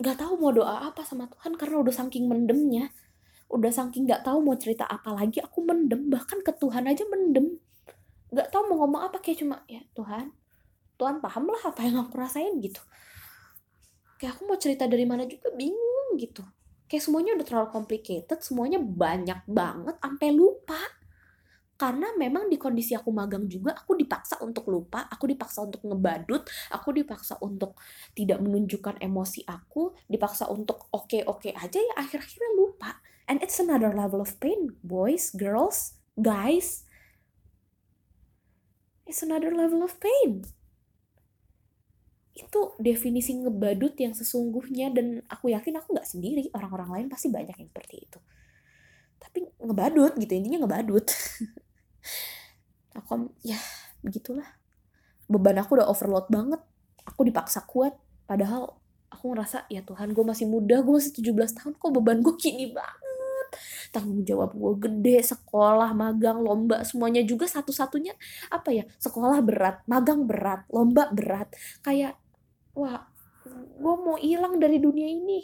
nggak tahu mau doa apa sama Tuhan karena udah saking mendemnya. Udah saking nggak tahu mau cerita apa lagi aku mendem. Bahkan ke Tuhan aja mendem nggak tahu mau ngomong apa kayak cuma ya Tuhan Tuhan paham lah apa yang aku rasain gitu. Kayak aku mau cerita dari mana juga bingung gitu. Kayak semuanya udah terlalu complicated semuanya banyak banget sampai lupa. Karena memang di kondisi aku magang juga aku dipaksa untuk lupa aku dipaksa untuk ngebadut aku dipaksa untuk tidak menunjukkan emosi aku dipaksa untuk oke oke aja ya akhir-akhirnya lupa. And it's another level of pain boys girls guys it's another level of pain. Itu definisi ngebadut yang sesungguhnya dan aku yakin aku nggak sendiri, orang-orang lain pasti banyak yang seperti itu. Tapi ngebadut gitu, intinya ngebadut. aku ya begitulah. Beban aku udah overload banget. Aku dipaksa kuat, padahal aku ngerasa ya Tuhan gue masih muda, gue masih 17 tahun kok beban gue gini banget tanggung jawab gue gede sekolah magang lomba semuanya juga satu-satunya apa ya sekolah berat magang berat lomba berat. Kayak wah gue mau hilang dari dunia ini.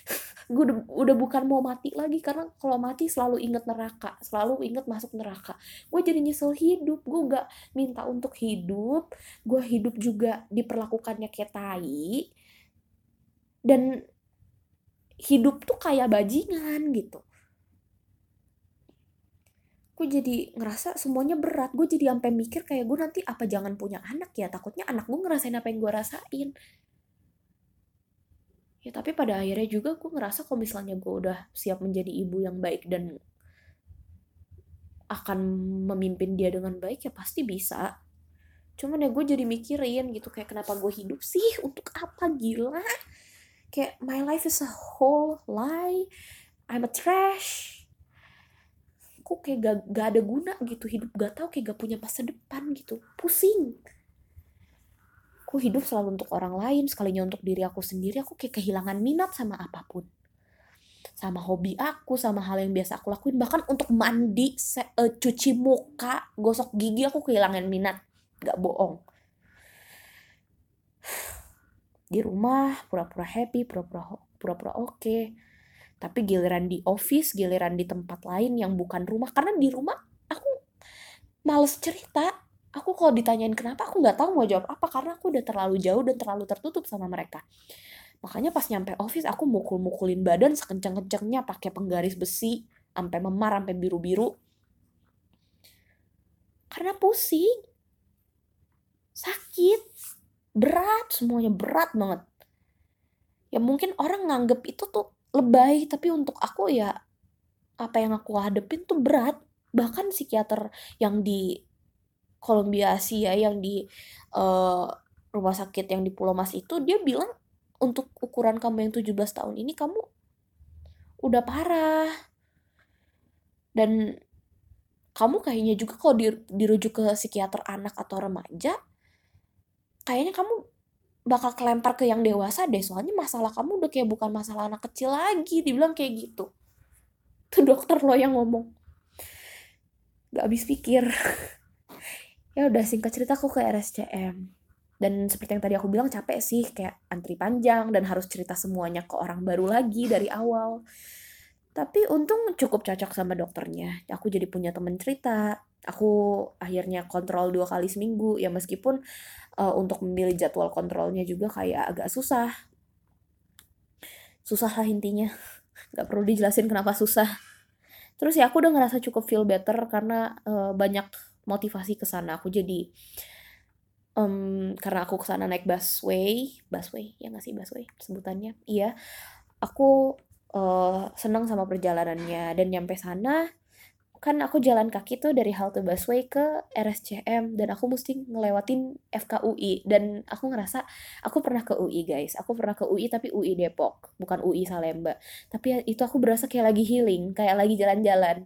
Gue udah, udah bukan mau mati lagi karena kalau mati selalu inget neraka selalu inget masuk neraka. Gue jadi nyesel hidup gue gak minta untuk hidup gue hidup juga diperlakukannya kayak tai. Dan hidup tuh kayak bajingan gitu gue jadi ngerasa semuanya berat. Gue jadi sampai mikir kayak gue nanti apa jangan punya anak ya? Takutnya anak gue ngerasain apa yang gue rasain. Ya tapi pada akhirnya juga gue ngerasa kalau misalnya gue udah siap menjadi ibu yang baik dan akan memimpin dia dengan baik ya pasti bisa. Cuman ya gue jadi mikirin gitu kayak kenapa gue hidup sih? Untuk apa? Gila. Kayak my life is a whole lie. I'm a trash kok kayak gak, gak ada guna gitu hidup gak tau kayak gak punya masa depan gitu. Pusing. Aku hidup selalu untuk orang lain sekalinya untuk diri aku sendiri aku kayak kehilangan minat sama apa pun. Sama hobi aku sama hal yang biasa aku lakuin. Bahkan untuk mandi se uh, cuci muka gosok gigi aku kehilangan minat. Gak bohong. Di rumah pura-pura happy pura-pura pura-pura oke. okay tapi giliran di office giliran di tempat lain yang bukan rumah. Karena di rumah aku males cerita. Aku kalau ditanyain kenapa aku nggak tahu mau jawab apa. Karena aku udah terlalu jauh dan terlalu tertutup sama mereka. Makanya pas nyampe office aku mukul-mukulin badan sekencang-kencangnya pakai penggaris besi sampai memar sampai biru-biru. Karena pusing. Sakit. Berat semuanya berat banget. Ya mungkin orang nganggep itu tuh lebay tapi untuk aku ya apa yang aku hadepin tuh berat. Bahkan psikiater yang di Columbia Asia yang di uh, rumah sakit yang di Pulau Mas itu dia bilang untuk ukuran kamu yang 17 tahun ini kamu udah parah. Dan kamu kayaknya juga kalau dirujuk ke psikiater anak atau remaja kayaknya kamu bakal kelempar ke yang dewasa deh soalnya masalah kamu udah kayak bukan masalah anak kecil lagi dibilang kayak gitu. Tuh dokter lo yang ngomong. Gak habis pikir. Ya udah singkat cerita aku ke RSCM dan seperti yang tadi aku bilang capek sih kayak antri panjang dan harus cerita semuanya ke orang baru lagi dari awal. Tapi untung cukup cocok sama dokternya. Aku jadi punya temen cerita. Aku akhirnya kontrol dua kali seminggu. Ya meskipun uh, untuk memilih jadwal kontrolnya juga kayak agak susah. Susah lah intinya. Nggak perlu dijelasin kenapa susah. Terus ya aku udah ngerasa cukup feel better karena uh, banyak motivasi ke sana. Aku jadi um, karena aku ke sana naik busway busway ya nggak sih busway sebutannya? Iya. Aku uh, senang sama perjalanannya dan nyampe sana kan aku jalan kaki tuh dari halte busway ke RSCM dan aku mesti ngelewatin FKUI dan aku ngerasa aku pernah ke UI guys. Aku pernah ke UI tapi UI Depok bukan UI Salemba. Tapi itu aku berasa kayak lagi healing kayak lagi jalan-jalan.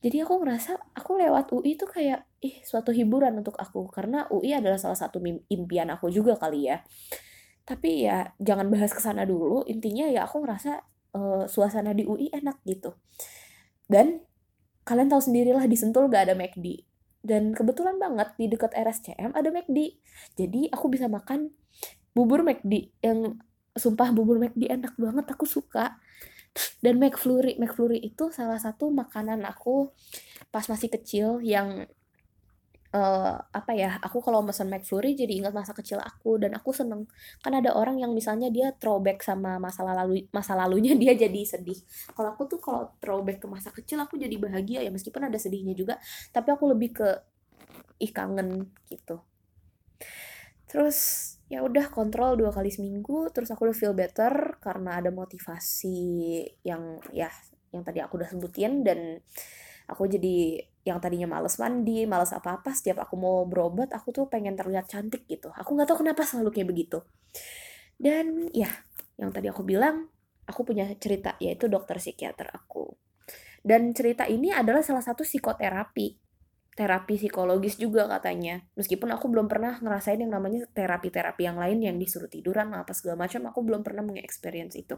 Jadi aku ngerasa aku lewat UI tuh kayak ih suatu hiburan untuk aku. Karena UI adalah salah satu impian aku juga kali ya. Tapi ya jangan bahas ke sana dulu. Intinya ya aku ngerasa uh, suasana di UI enak gitu. Dan kalian tahu sendirilah di Sentul gak ada McD dan kebetulan banget di dekat RSCM ada McD jadi aku bisa makan bubur McD yang sumpah bubur McD enak banget aku suka. Dan McFlurry McFlurry itu salah satu makanan aku pas masih kecil yang uh, apa ya aku kalau mesen McFlurry jadi ingat masa kecil aku dan aku seneng. Kan ada orang yang misalnya dia throwback sama masa lalu masa lalunya dia jadi sedih. Kalau aku tuh kalau throwback ke masa kecil aku jadi bahagia ya meskipun ada sedihnya juga tapi aku lebih ke ih kangen gitu. Terus ya udah kontrol dua kali seminggu terus aku udah feel better karena ada motivasi yang ya yang tadi aku udah sebutin dan aku jadi yang tadinya males mandi, males apa-apa, setiap aku mau berobat, aku tuh pengen terlihat cantik gitu. Aku nggak tahu kenapa selalu kayak begitu. Dan ya, yang tadi aku bilang, aku punya cerita, yaitu dokter psikiater aku. Dan cerita ini adalah salah satu psikoterapi. Terapi psikologis juga katanya. Meskipun aku belum pernah ngerasain yang namanya terapi-terapi yang lain yang disuruh tiduran, apa segala macam, aku belum pernah mengeksperience itu.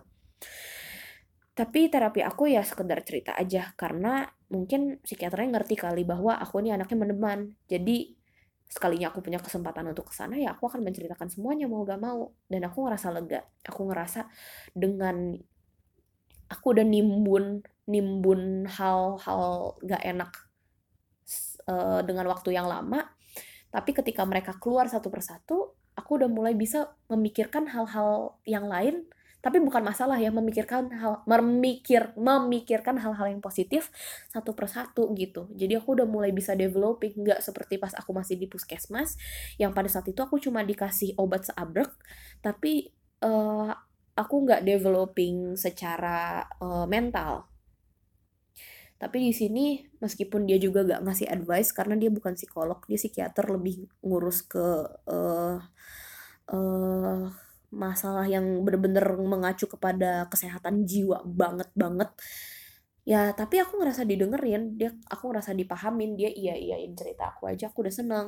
Tapi terapi aku ya sekedar cerita aja karena mungkin psikiaternya ngerti kali bahwa aku ini anaknya meneman. Jadi sekalinya aku punya kesempatan untuk ke sana ya aku akan menceritakan semuanya mau gak mau dan aku ngerasa lega. Aku ngerasa dengan aku udah nimbun nimbun hal-hal gak enak uh, dengan waktu yang lama. Tapi ketika mereka keluar satu persatu, aku udah mulai bisa memikirkan hal-hal yang lain tapi bukan masalah ya memikirkan hal memikir memikirkan hal-hal yang positif satu persatu gitu. Jadi aku udah mulai bisa developing nggak seperti pas aku masih di puskesmas yang pada saat itu aku cuma dikasih obat seabrek tapi uh, aku nggak developing secara uh, mental. Tapi di sini meskipun dia juga gak ngasih advice karena dia bukan psikolog dia psikiater lebih ngurus ke uh, uh, masalah yang bener-bener mengacu kepada kesehatan jiwa banget banget. Ya tapi aku ngerasa didengerin dia aku ngerasa dipahamin dia iya iyain cerita aku aja aku udah seneng.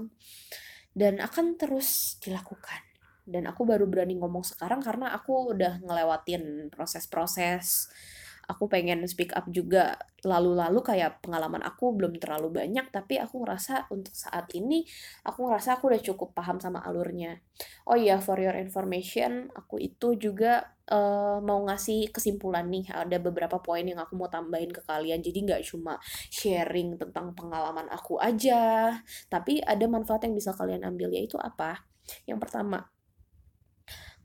Dan akan terus dilakukan. Dan aku baru berani ngomong sekarang karena aku udah ngelewatin proses-proses aku pengen speak up juga lalu-lalu kayak pengalaman aku belum terlalu banyak tapi aku ngerasa untuk saat ini aku ngerasa aku udah cukup paham sama alurnya. Oh iya for your information aku itu juga uh, mau ngasih kesimpulan nih ada beberapa poin yang aku mau tambahin ke kalian. Jadi nggak cuma sharing tentang pengalaman aku aja tapi ada manfaat yang bisa kalian ambil yaitu apa? Yang pertama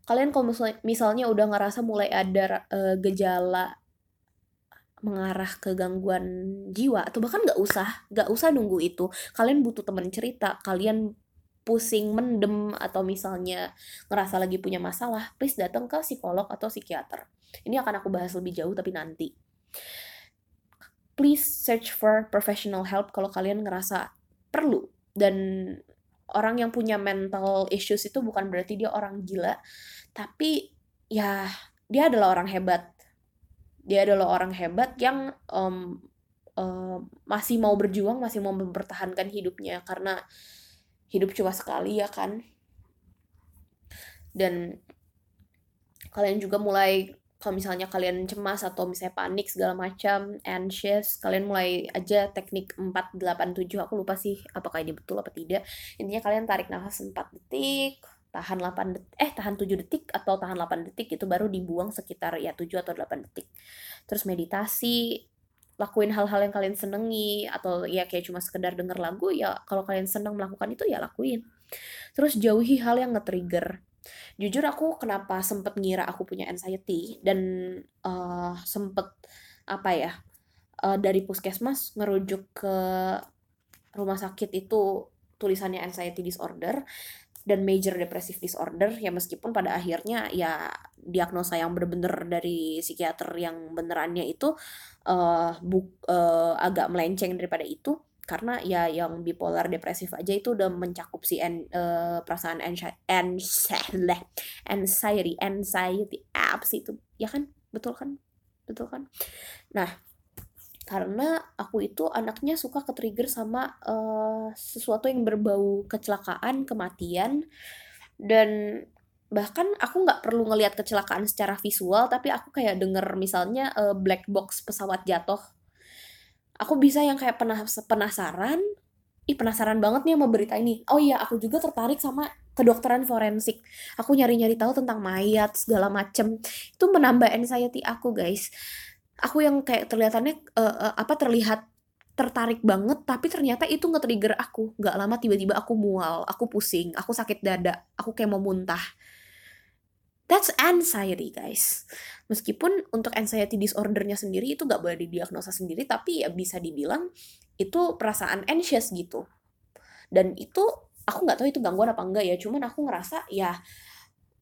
kalian kalau misalnya, udah ngerasa mulai ada uh, gejala mengarah ke gangguan jiwa atau bahkan nggak usah nggak usah nunggu itu. Kalian butuh teman cerita kalian pusing mendem atau misalnya ngerasa lagi punya masalah please datang ke psikolog atau psikiater. Ini akan aku bahas lebih jauh tapi nanti. Please search for professional help kalau kalian ngerasa perlu. Dan orang yang punya mental issues itu bukan berarti dia orang gila tapi ya dia adalah orang hebat dia adalah orang hebat yang um, um, masih mau berjuang masih mau mempertahankan hidupnya. Karena hidup cuma sekali ya kan? Dan kalian juga mulai kalau misalnya kalian cemas atau misalnya panik segala macam anxious kalian mulai aja teknik 487 aku lupa sih apakah ini betul apa tidak. Intinya kalian tarik nafas 4 detik tahan 8 detik eh tahan 7 detik atau tahan 8 detik itu baru dibuang sekitar ya 7 atau 8 detik. Terus meditasi lakuin hal-hal yang kalian senengi atau ya kayak cuma sekedar denger lagu ya kalau kalian seneng melakukan itu ya lakuin. Terus jauhi hal yang nge-trigger. Jujur aku kenapa sempet ngira aku punya anxiety dan uh, sempet apa ya uh, dari puskesmas ngerujuk ke rumah sakit itu tulisannya anxiety disorder dan major depressive disorder ya meskipun pada akhirnya ya diagnosa yang bener-bener dari psikiater yang benerannya itu uh, buk, uh, agak melenceng daripada itu karena ya yang bipolar depresif aja itu udah mencakup si en, uh, perasaan anxiety anxiety anxiety apps itu. Ya kan? Betul kan? Betul kan? Nah karena aku itu anaknya suka ke trigger sama uh, sesuatu yang berbau kecelakaan kematian. Dan bahkan aku nggak perlu ngelihat kecelakaan secara visual tapi aku kayak denger misalnya uh, black box pesawat jatuh. Aku bisa yang kayak penasaran ih penasaran banget nih sama berita ini. Oh iya aku juga tertarik sama kedokteran forensik. Aku nyari-nyari tahu tentang mayat segala macem. Itu menambah anxiety aku guys aku yang kayak terlihatannya uh, uh, apa terlihat tertarik banget tapi ternyata itu nge-trigger aku nggak lama tiba-tiba aku mual aku pusing aku sakit dada aku kayak mau muntah That's anxiety, guys. Meskipun untuk anxiety disordernya sendiri itu gak boleh didiagnosa sendiri, tapi ya bisa dibilang itu perasaan anxious gitu. Dan itu aku nggak tahu itu gangguan apa enggak ya, cuman aku ngerasa ya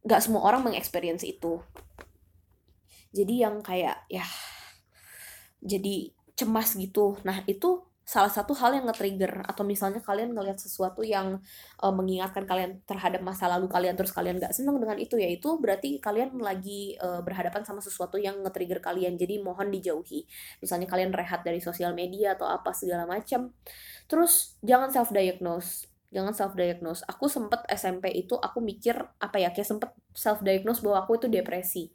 gak semua orang mengexperience itu. Jadi yang kayak ya jadi cemas gitu. Nah itu salah satu hal yang nge-trigger atau misalnya kalian ngelihat sesuatu yang uh, mengingatkan kalian terhadap masa lalu kalian terus kalian gak seneng dengan itu ya itu berarti kalian lagi uh, berhadapan sama sesuatu yang nge-trigger kalian. Jadi mohon dijauhi. Misalnya kalian rehat dari sosial media atau apa segala macam terus jangan self diagnose jangan self diagnose aku sempet SMP itu aku mikir apa ya kayak sempet self diagnose bahwa aku itu depresi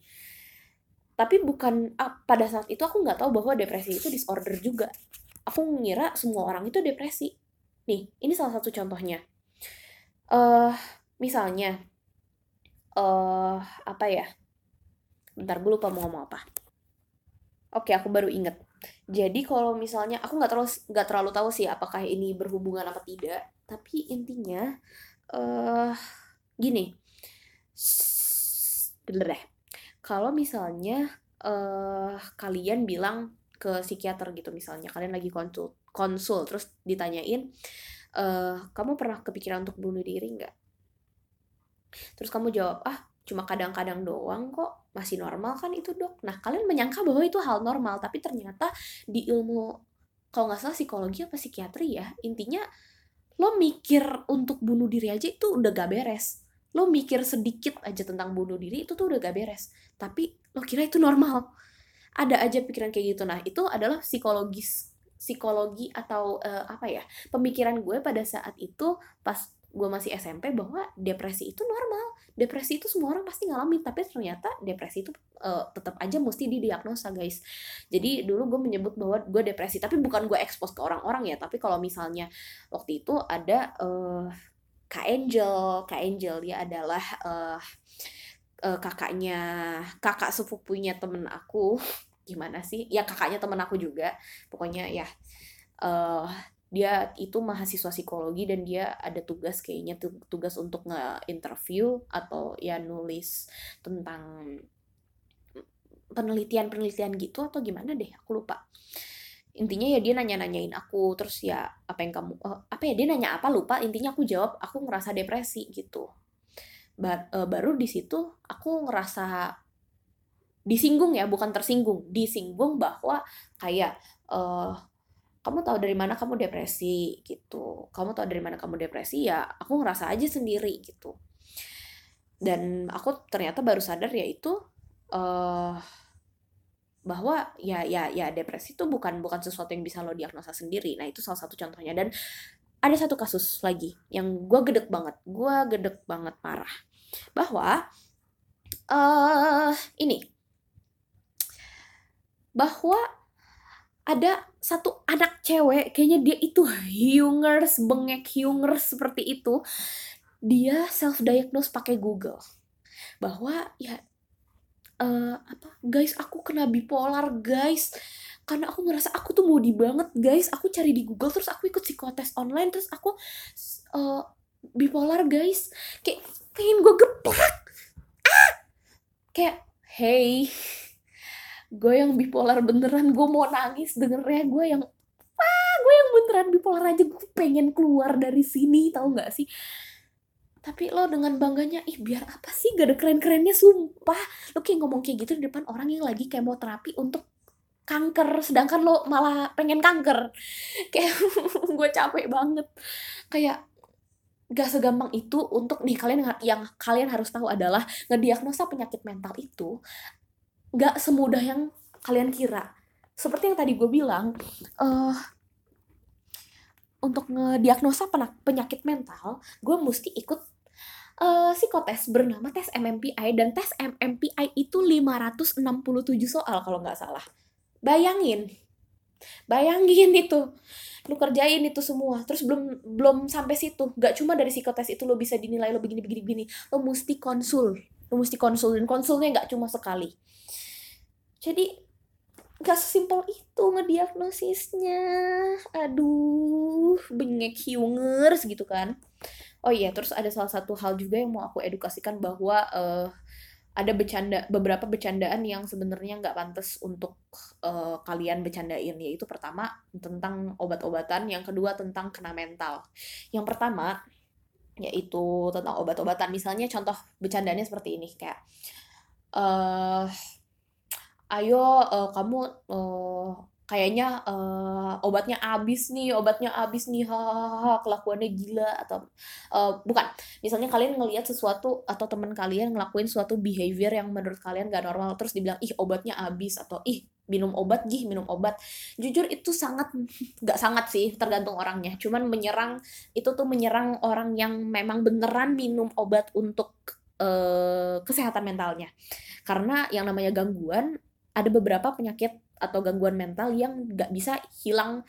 tapi bukan ah, pada saat itu aku nggak tahu bahwa depresi itu disorder juga aku ngira semua orang itu depresi. Nih, ini salah satu contohnya. Uh, misalnya, uh, apa ya? Bentar, gue lupa mau ngomong apa. Oke, aku baru inget. Jadi kalau misalnya, aku nggak terlalu nggak terlalu tahu sih apakah ini berhubungan apa tidak. Tapi intinya, uh, gini, deh. Kalau misalnya uh, kalian bilang ke psikiater gitu misalnya kalian lagi konsul konsul terus ditanyain e, kamu pernah kepikiran untuk bunuh diri nggak? Terus kamu jawab ah cuma kadang-kadang doang kok masih normal kan itu dok. Nah kalian menyangka bahwa itu hal normal tapi ternyata di ilmu kalau nggak salah psikologi apa psikiatri ya intinya lo mikir untuk bunuh diri aja itu udah gak beres lo mikir sedikit aja tentang bunuh diri itu tuh udah gak beres. Tapi lo kira itu normal. Ada aja pikiran kayak gitu. Nah itu adalah psikologis psikologi atau uh, apa ya pemikiran gue pada saat itu pas gue masih SMP bahwa depresi itu normal. Depresi itu semua orang pasti ngalamin tapi ternyata depresi itu uh, tetap aja mesti didiagnosa guys. Jadi dulu gue menyebut bahwa gue depresi tapi bukan gue expose ke orang-orang ya. Tapi kalau misalnya waktu itu ada uh, Kak Angel. Kak Angel dia adalah uh, uh, kakaknya kakak sepupunya temen aku. Gimana sih? Ya kakaknya temen aku juga. Pokoknya ya uh, dia itu mahasiswa psikologi dan dia ada tugas kayaknya tugas untuk nge-interview atau ya nulis tentang penelitian-penelitian gitu atau gimana deh? Aku lupa intinya ya dia nanya-nanyain aku terus ya apa yang kamu uh, apa ya dia nanya apa lupa intinya aku jawab aku ngerasa depresi gitu. Ba uh, baru di situ aku ngerasa disinggung ya bukan tersinggung disinggung bahwa kayak uh, kamu tahu dari mana kamu depresi? gitu. Kamu tahu dari mana kamu depresi? Ya aku ngerasa aja sendiri gitu. Dan aku ternyata baru sadar yaitu uh, bahwa ya ya ya depresi itu bukan bukan sesuatu yang bisa lo diagnosa sendiri. Nah itu salah satu contohnya. Dan ada satu kasus lagi yang gue gedek banget gue gedek banget parah. Bahwa uh, ini. Bahwa ada satu anak cewek kayaknya dia itu hungers bengek hungers seperti itu dia self diagnose pakai Google. Bahwa ya uh, apa guys aku kena bipolar guys. Karena aku ngerasa aku tuh moody banget guys. Aku cari di Google terus aku ikut psikotes online terus aku uh, bipolar guys. Kayak pengen gue geplak ah! Kayak hey gue yang bipolar beneran gue mau nangis dengernya gue yang ah gue yang beneran bipolar aja gue pengen keluar dari sini tahu nggak sih tapi lo dengan bangganya ih biar apa sih? Gak ada keren-kerennya sumpah. Lo kayak ngomong kayak gitu di depan orang yang lagi kemoterapi untuk kanker sedangkan lo malah pengen kanker. Kayak gue capek banget. Kayak gak segampang itu untuk nih kalian yang kalian harus tahu adalah ngediagnosa penyakit mental itu gak semudah yang kalian kira. Seperti yang tadi gue bilang uh, untuk ngediagnosa penyakit mental gue mesti ikut uh, psikotes bernama tes MMPI dan tes MMPI itu 567 soal kalau nggak salah. Bayangin. Bayangin itu. Lu kerjain itu semua. Terus belum belum sampai situ. Gak cuma dari psikotes itu lo bisa dinilai lo begini begini begini. Lo mesti konsul. Lo mesti konsul. Dan konsulnya gak cuma sekali. Jadi gak sesimpel itu ngediagnosisnya. Aduh bengek hiungers gitu kan oh iya terus ada salah satu hal juga yang mau aku edukasikan bahwa uh, ada bercanda beberapa bercandaan yang sebenarnya nggak pantas untuk uh, kalian bercandain yaitu pertama tentang obat-obatan yang kedua tentang kena mental. Yang pertama yaitu tentang obat-obatan. Misalnya contoh bercandanya seperti ini kayak uh, ayo uh, kamu uh, kayaknya uh, obatnya habis nih, obatnya habis nih, hahaha, kelakuannya gila atau uh, bukan. Misalnya kalian ngelihat sesuatu atau teman kalian ngelakuin suatu behavior yang menurut kalian gak normal terus dibilang ih obatnya habis atau ih minum obat gih minum obat. Jujur itu sangat gak sangat sih tergantung orangnya. Cuman menyerang itu tuh menyerang orang yang memang beneran minum obat untuk uh, kesehatan mentalnya. Karena yang namanya gangguan ada beberapa penyakit atau gangguan mental yang nggak bisa hilang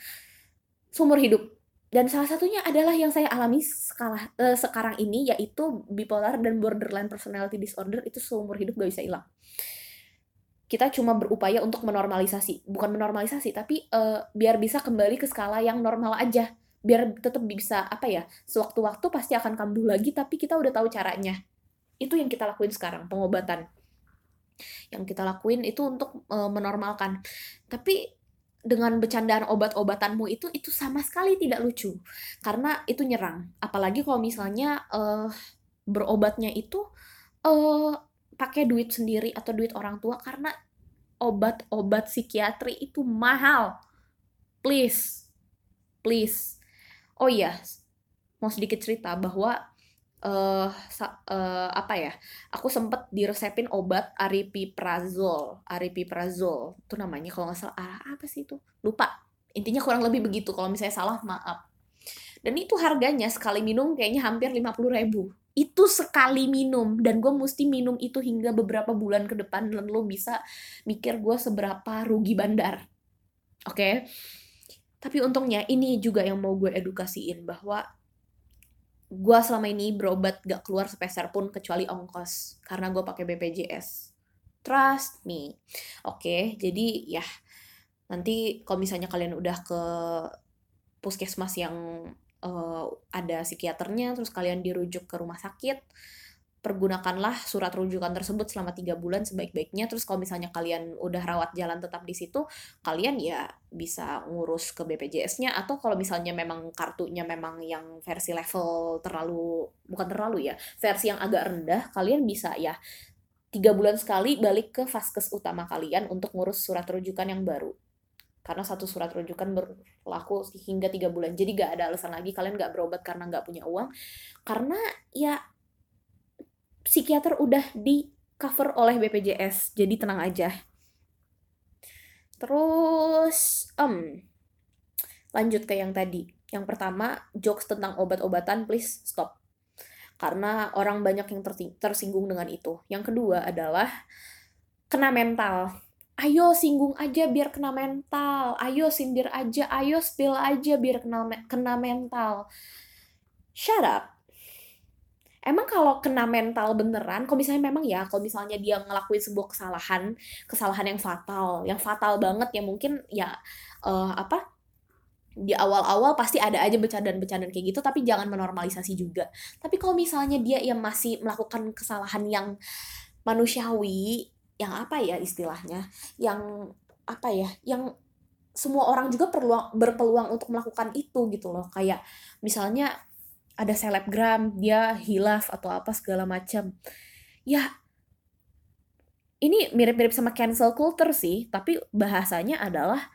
seumur hidup. Dan salah satunya adalah yang saya alami skala, uh, sekarang ini yaitu bipolar dan borderline personality disorder itu seumur hidup gak bisa hilang. Kita cuma berupaya untuk menormalisasi. Bukan menormalisasi tapi uh, biar bisa kembali ke skala yang normal aja. Biar tetap bisa apa ya sewaktu-waktu pasti akan kambuh lagi tapi kita udah tahu caranya. Itu yang kita lakuin sekarang pengobatan yang kita lakuin itu untuk uh, menormalkan. Tapi dengan bercandaan obat-obatanmu itu itu sama sekali tidak lucu. Karena itu nyerang. Apalagi kalau misalnya uh, berobatnya itu uh, pakai duit sendiri atau duit orang tua karena obat-obat psikiatri itu mahal. Please. Please. Oh iya mau sedikit cerita bahwa uh, uh, apa ya aku sempet diresepin obat aripiprazol aripiprazol itu namanya kalau nggak salah ah, apa sih itu? Lupa. Intinya kurang lebih begitu kalau misalnya salah maaf. Dan itu harganya sekali minum kayaknya hampir 50 ribu. Itu sekali minum dan gue mesti minum itu hingga beberapa bulan ke depan dan lo bisa mikir gue seberapa rugi bandar. Oke? Okay? tapi untungnya ini juga yang mau gue edukasiin bahwa gue selama ini berobat gak keluar sepeser pun kecuali ongkos karena gue pakai BPJS trust me. Oke jadi ya nanti kalau misalnya kalian udah ke puskesmas yang uh, ada psikiaternya terus kalian dirujuk ke rumah sakit pergunakanlah surat rujukan tersebut selama tiga bulan sebaik-baiknya. Terus kalau misalnya kalian udah rawat jalan tetap di situ kalian ya bisa ngurus ke BPJS-nya atau kalau misalnya memang kartunya memang yang versi level terlalu bukan terlalu ya versi yang agak rendah kalian bisa ya tiga bulan sekali balik ke vaskes utama kalian untuk ngurus surat rujukan yang baru. Karena satu surat rujukan berlaku hingga tiga bulan. Jadi gak ada alasan lagi kalian gak berobat karena gak punya uang. Karena ya psikiater udah di cover oleh BPJS, jadi tenang aja. Terus, um, lanjut ke yang tadi. Yang pertama, jokes tentang obat-obatan, please stop. Karena orang banyak yang tersinggung dengan itu. Yang kedua adalah kena mental. ayo singgung aja biar kena mental ayo sindir aja ayo spill aja biar kena kena mental shut up emang kalau kena mental beneran kalau misalnya memang ya kalau misalnya dia ngelakuin sebuah kesalahan kesalahan yang fatal yang fatal banget ya mungkin ya uh, apa di awal-awal pasti ada aja bercandaan-bercandaan kayak gitu tapi jangan menormalisasi juga. Tapi kalau misalnya dia yang masih melakukan kesalahan yang manusiawi yang apa ya istilahnya yang apa ya yang semua orang juga perlu berpeluang untuk melakukan itu gitu loh. Kayak misalnya ada selebgram dia hilaf atau apa segala macam ya ini mirip-mirip sama cancel culture sih tapi bahasanya adalah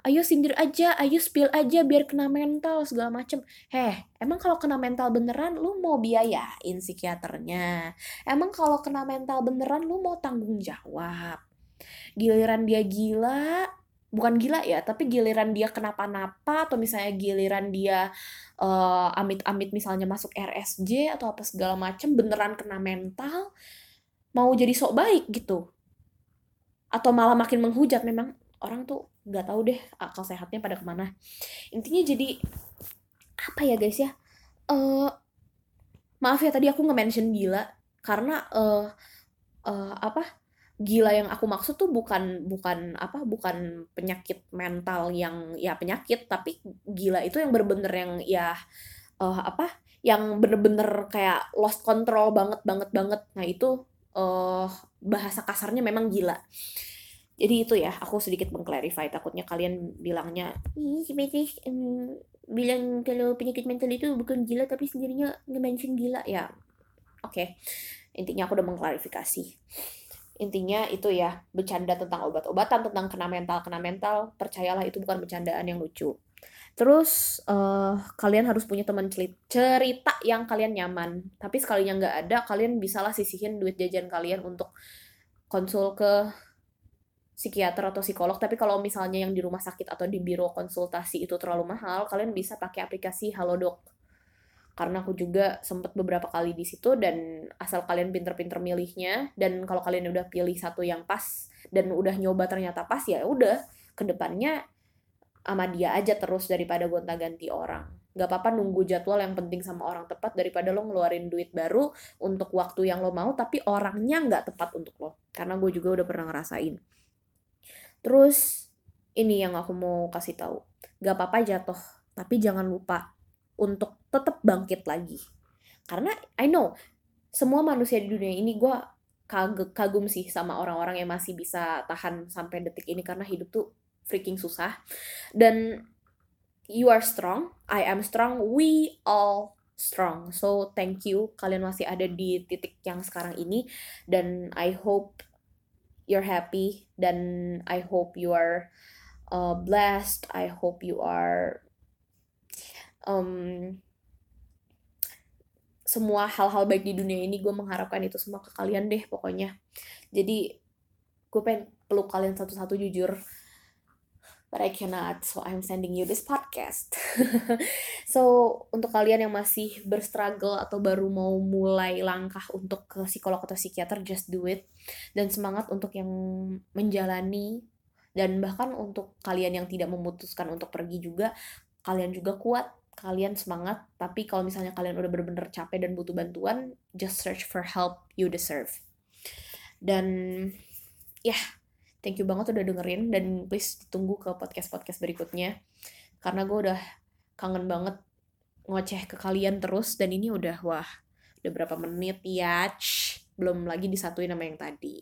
ayo sindir aja, ayo spill aja biar kena mental segala macem. Heh, emang kalau kena mental beneran lu mau biayain psikiaternya? Emang kalau kena mental beneran lu mau tanggung jawab? Giliran dia gila, bukan gila ya, tapi giliran dia kenapa-napa atau misalnya giliran dia uh, amit-amit misalnya masuk RSJ atau apa segala macem beneran kena mental mau jadi sok baik gitu. Atau malah makin menghujat memang orang tuh nggak tahu deh akal sehatnya pada ke mana. Intinya jadi apa ya guys ya uh, maaf ya tadi aku nge-mention gila karena uh, uh, apa gila yang aku maksud tuh bukan bukan apa bukan penyakit mental yang ya penyakit tapi gila itu yang bener-bener yang ya uh, apa yang bener-bener kayak lost control banget banget banget. Nah itu uh, bahasa kasarnya memang gila. Jadi itu ya aku sedikit mengclarify. Takutnya kalian bilangnya ih bilang kalau penyakit mental itu bukan gila tapi sendirinya nge-mention gila. Ya oke. Okay. intinya aku udah mengklarifikasi intinya itu ya bercanda tentang obat-obatan tentang kena mental kena mental percayalah itu bukan bercandaan yang lucu. Terus uh, kalian harus punya teman cerita yang kalian nyaman. Tapi sekalinya nggak ada kalian bisalah sisihin duit jajan kalian untuk konsul ke psikiater atau psikolog. Tapi kalau misalnya yang di rumah sakit atau di biro konsultasi itu terlalu mahal kalian bisa pakai aplikasi Halodoc karena aku juga sempet beberapa kali di situ dan asal kalian pinter-pinter milihnya dan kalau kalian udah pilih satu yang pas dan udah nyoba ternyata pas ya udah ke depannya sama dia aja terus daripada gonta-ganti orang. Nggak apa-apa nunggu jadwal yang penting sama orang tepat daripada lo ngeluarin duit baru untuk waktu yang lo mau tapi orangnya nggak tepat untuk lo. Karena gue juga udah pernah ngerasain. Terus ini yang aku mau kasih tahu. Nggak apa-apa jatuh tapi jangan lupa untuk tetap bangkit lagi. Karena I know semua manusia di dunia ini gue kag kagum sih sama orang-orang yang masih bisa tahan sampai detik ini karena hidup tuh freaking susah. Dan you are strong I am strong we all strong. So thank you. Kalian masih ada di titik yang sekarang ini. Dan I hope you're happy. Dan I hope you are uh, blessed. I hope you are um, semua hal-hal baik di dunia ini gue mengharapkan itu semua ke kalian deh pokoknya. Jadi gue pengen peluk kalian satu-satu jujur. But I cannot so I'm sending you this podcast. So untuk kalian yang masih berstruggle atau baru mau mulai langkah untuk ke psikolog atau psikiater just do it. Dan semangat untuk yang menjalani dan bahkan untuk kalian yang tidak memutuskan untuk pergi juga kalian juga kuat kalian semangat tapi kalau misalnya kalian udah bener-bener capek dan butuh bantuan just search for help you deserve. Dan ya yeah, thank you banget udah dengerin dan please tunggu ke podcast-podcast berikutnya. Karena gue udah kangen banget ngoceh ke kalian terus dan ini udah wah udah berapa menit ya? Belum lagi disatuin sama yang tadi.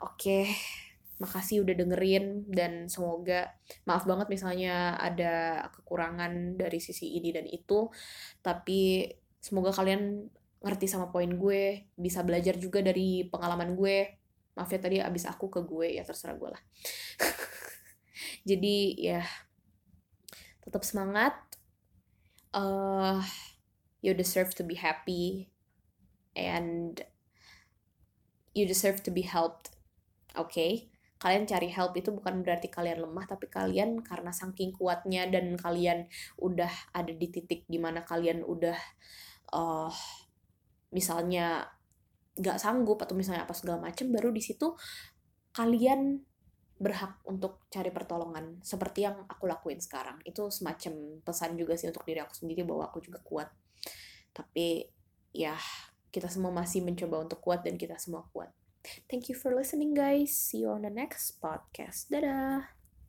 Oke. okay makasih udah dengerin dan semoga maaf banget misalnya ada kekurangan dari sisi ini dan itu tapi semoga kalian ngerti sama poin gue bisa belajar juga dari pengalaman gue. Maaf ya tadi abis aku ke gue ya terserah gue lah. Jadi ya tetap semangat. Uh, you deserve to be happy and you deserve to be helped okay? kalian cari help itu bukan berarti kalian lemah tapi kalian karena saking kuatnya dan kalian udah ada di titik di mana kalian udah uh, misalnya nggak sanggup atau misalnya apa segala macem baru di situ kalian berhak untuk cari pertolongan seperti yang aku lakuin sekarang. Itu semacam pesan juga sih untuk diri aku sendiri bahwa aku juga kuat. Tapi ya kita semua masih mencoba untuk kuat dan kita semua kuat. Thank you for listening, guys. See you on the next podcast. Dadah.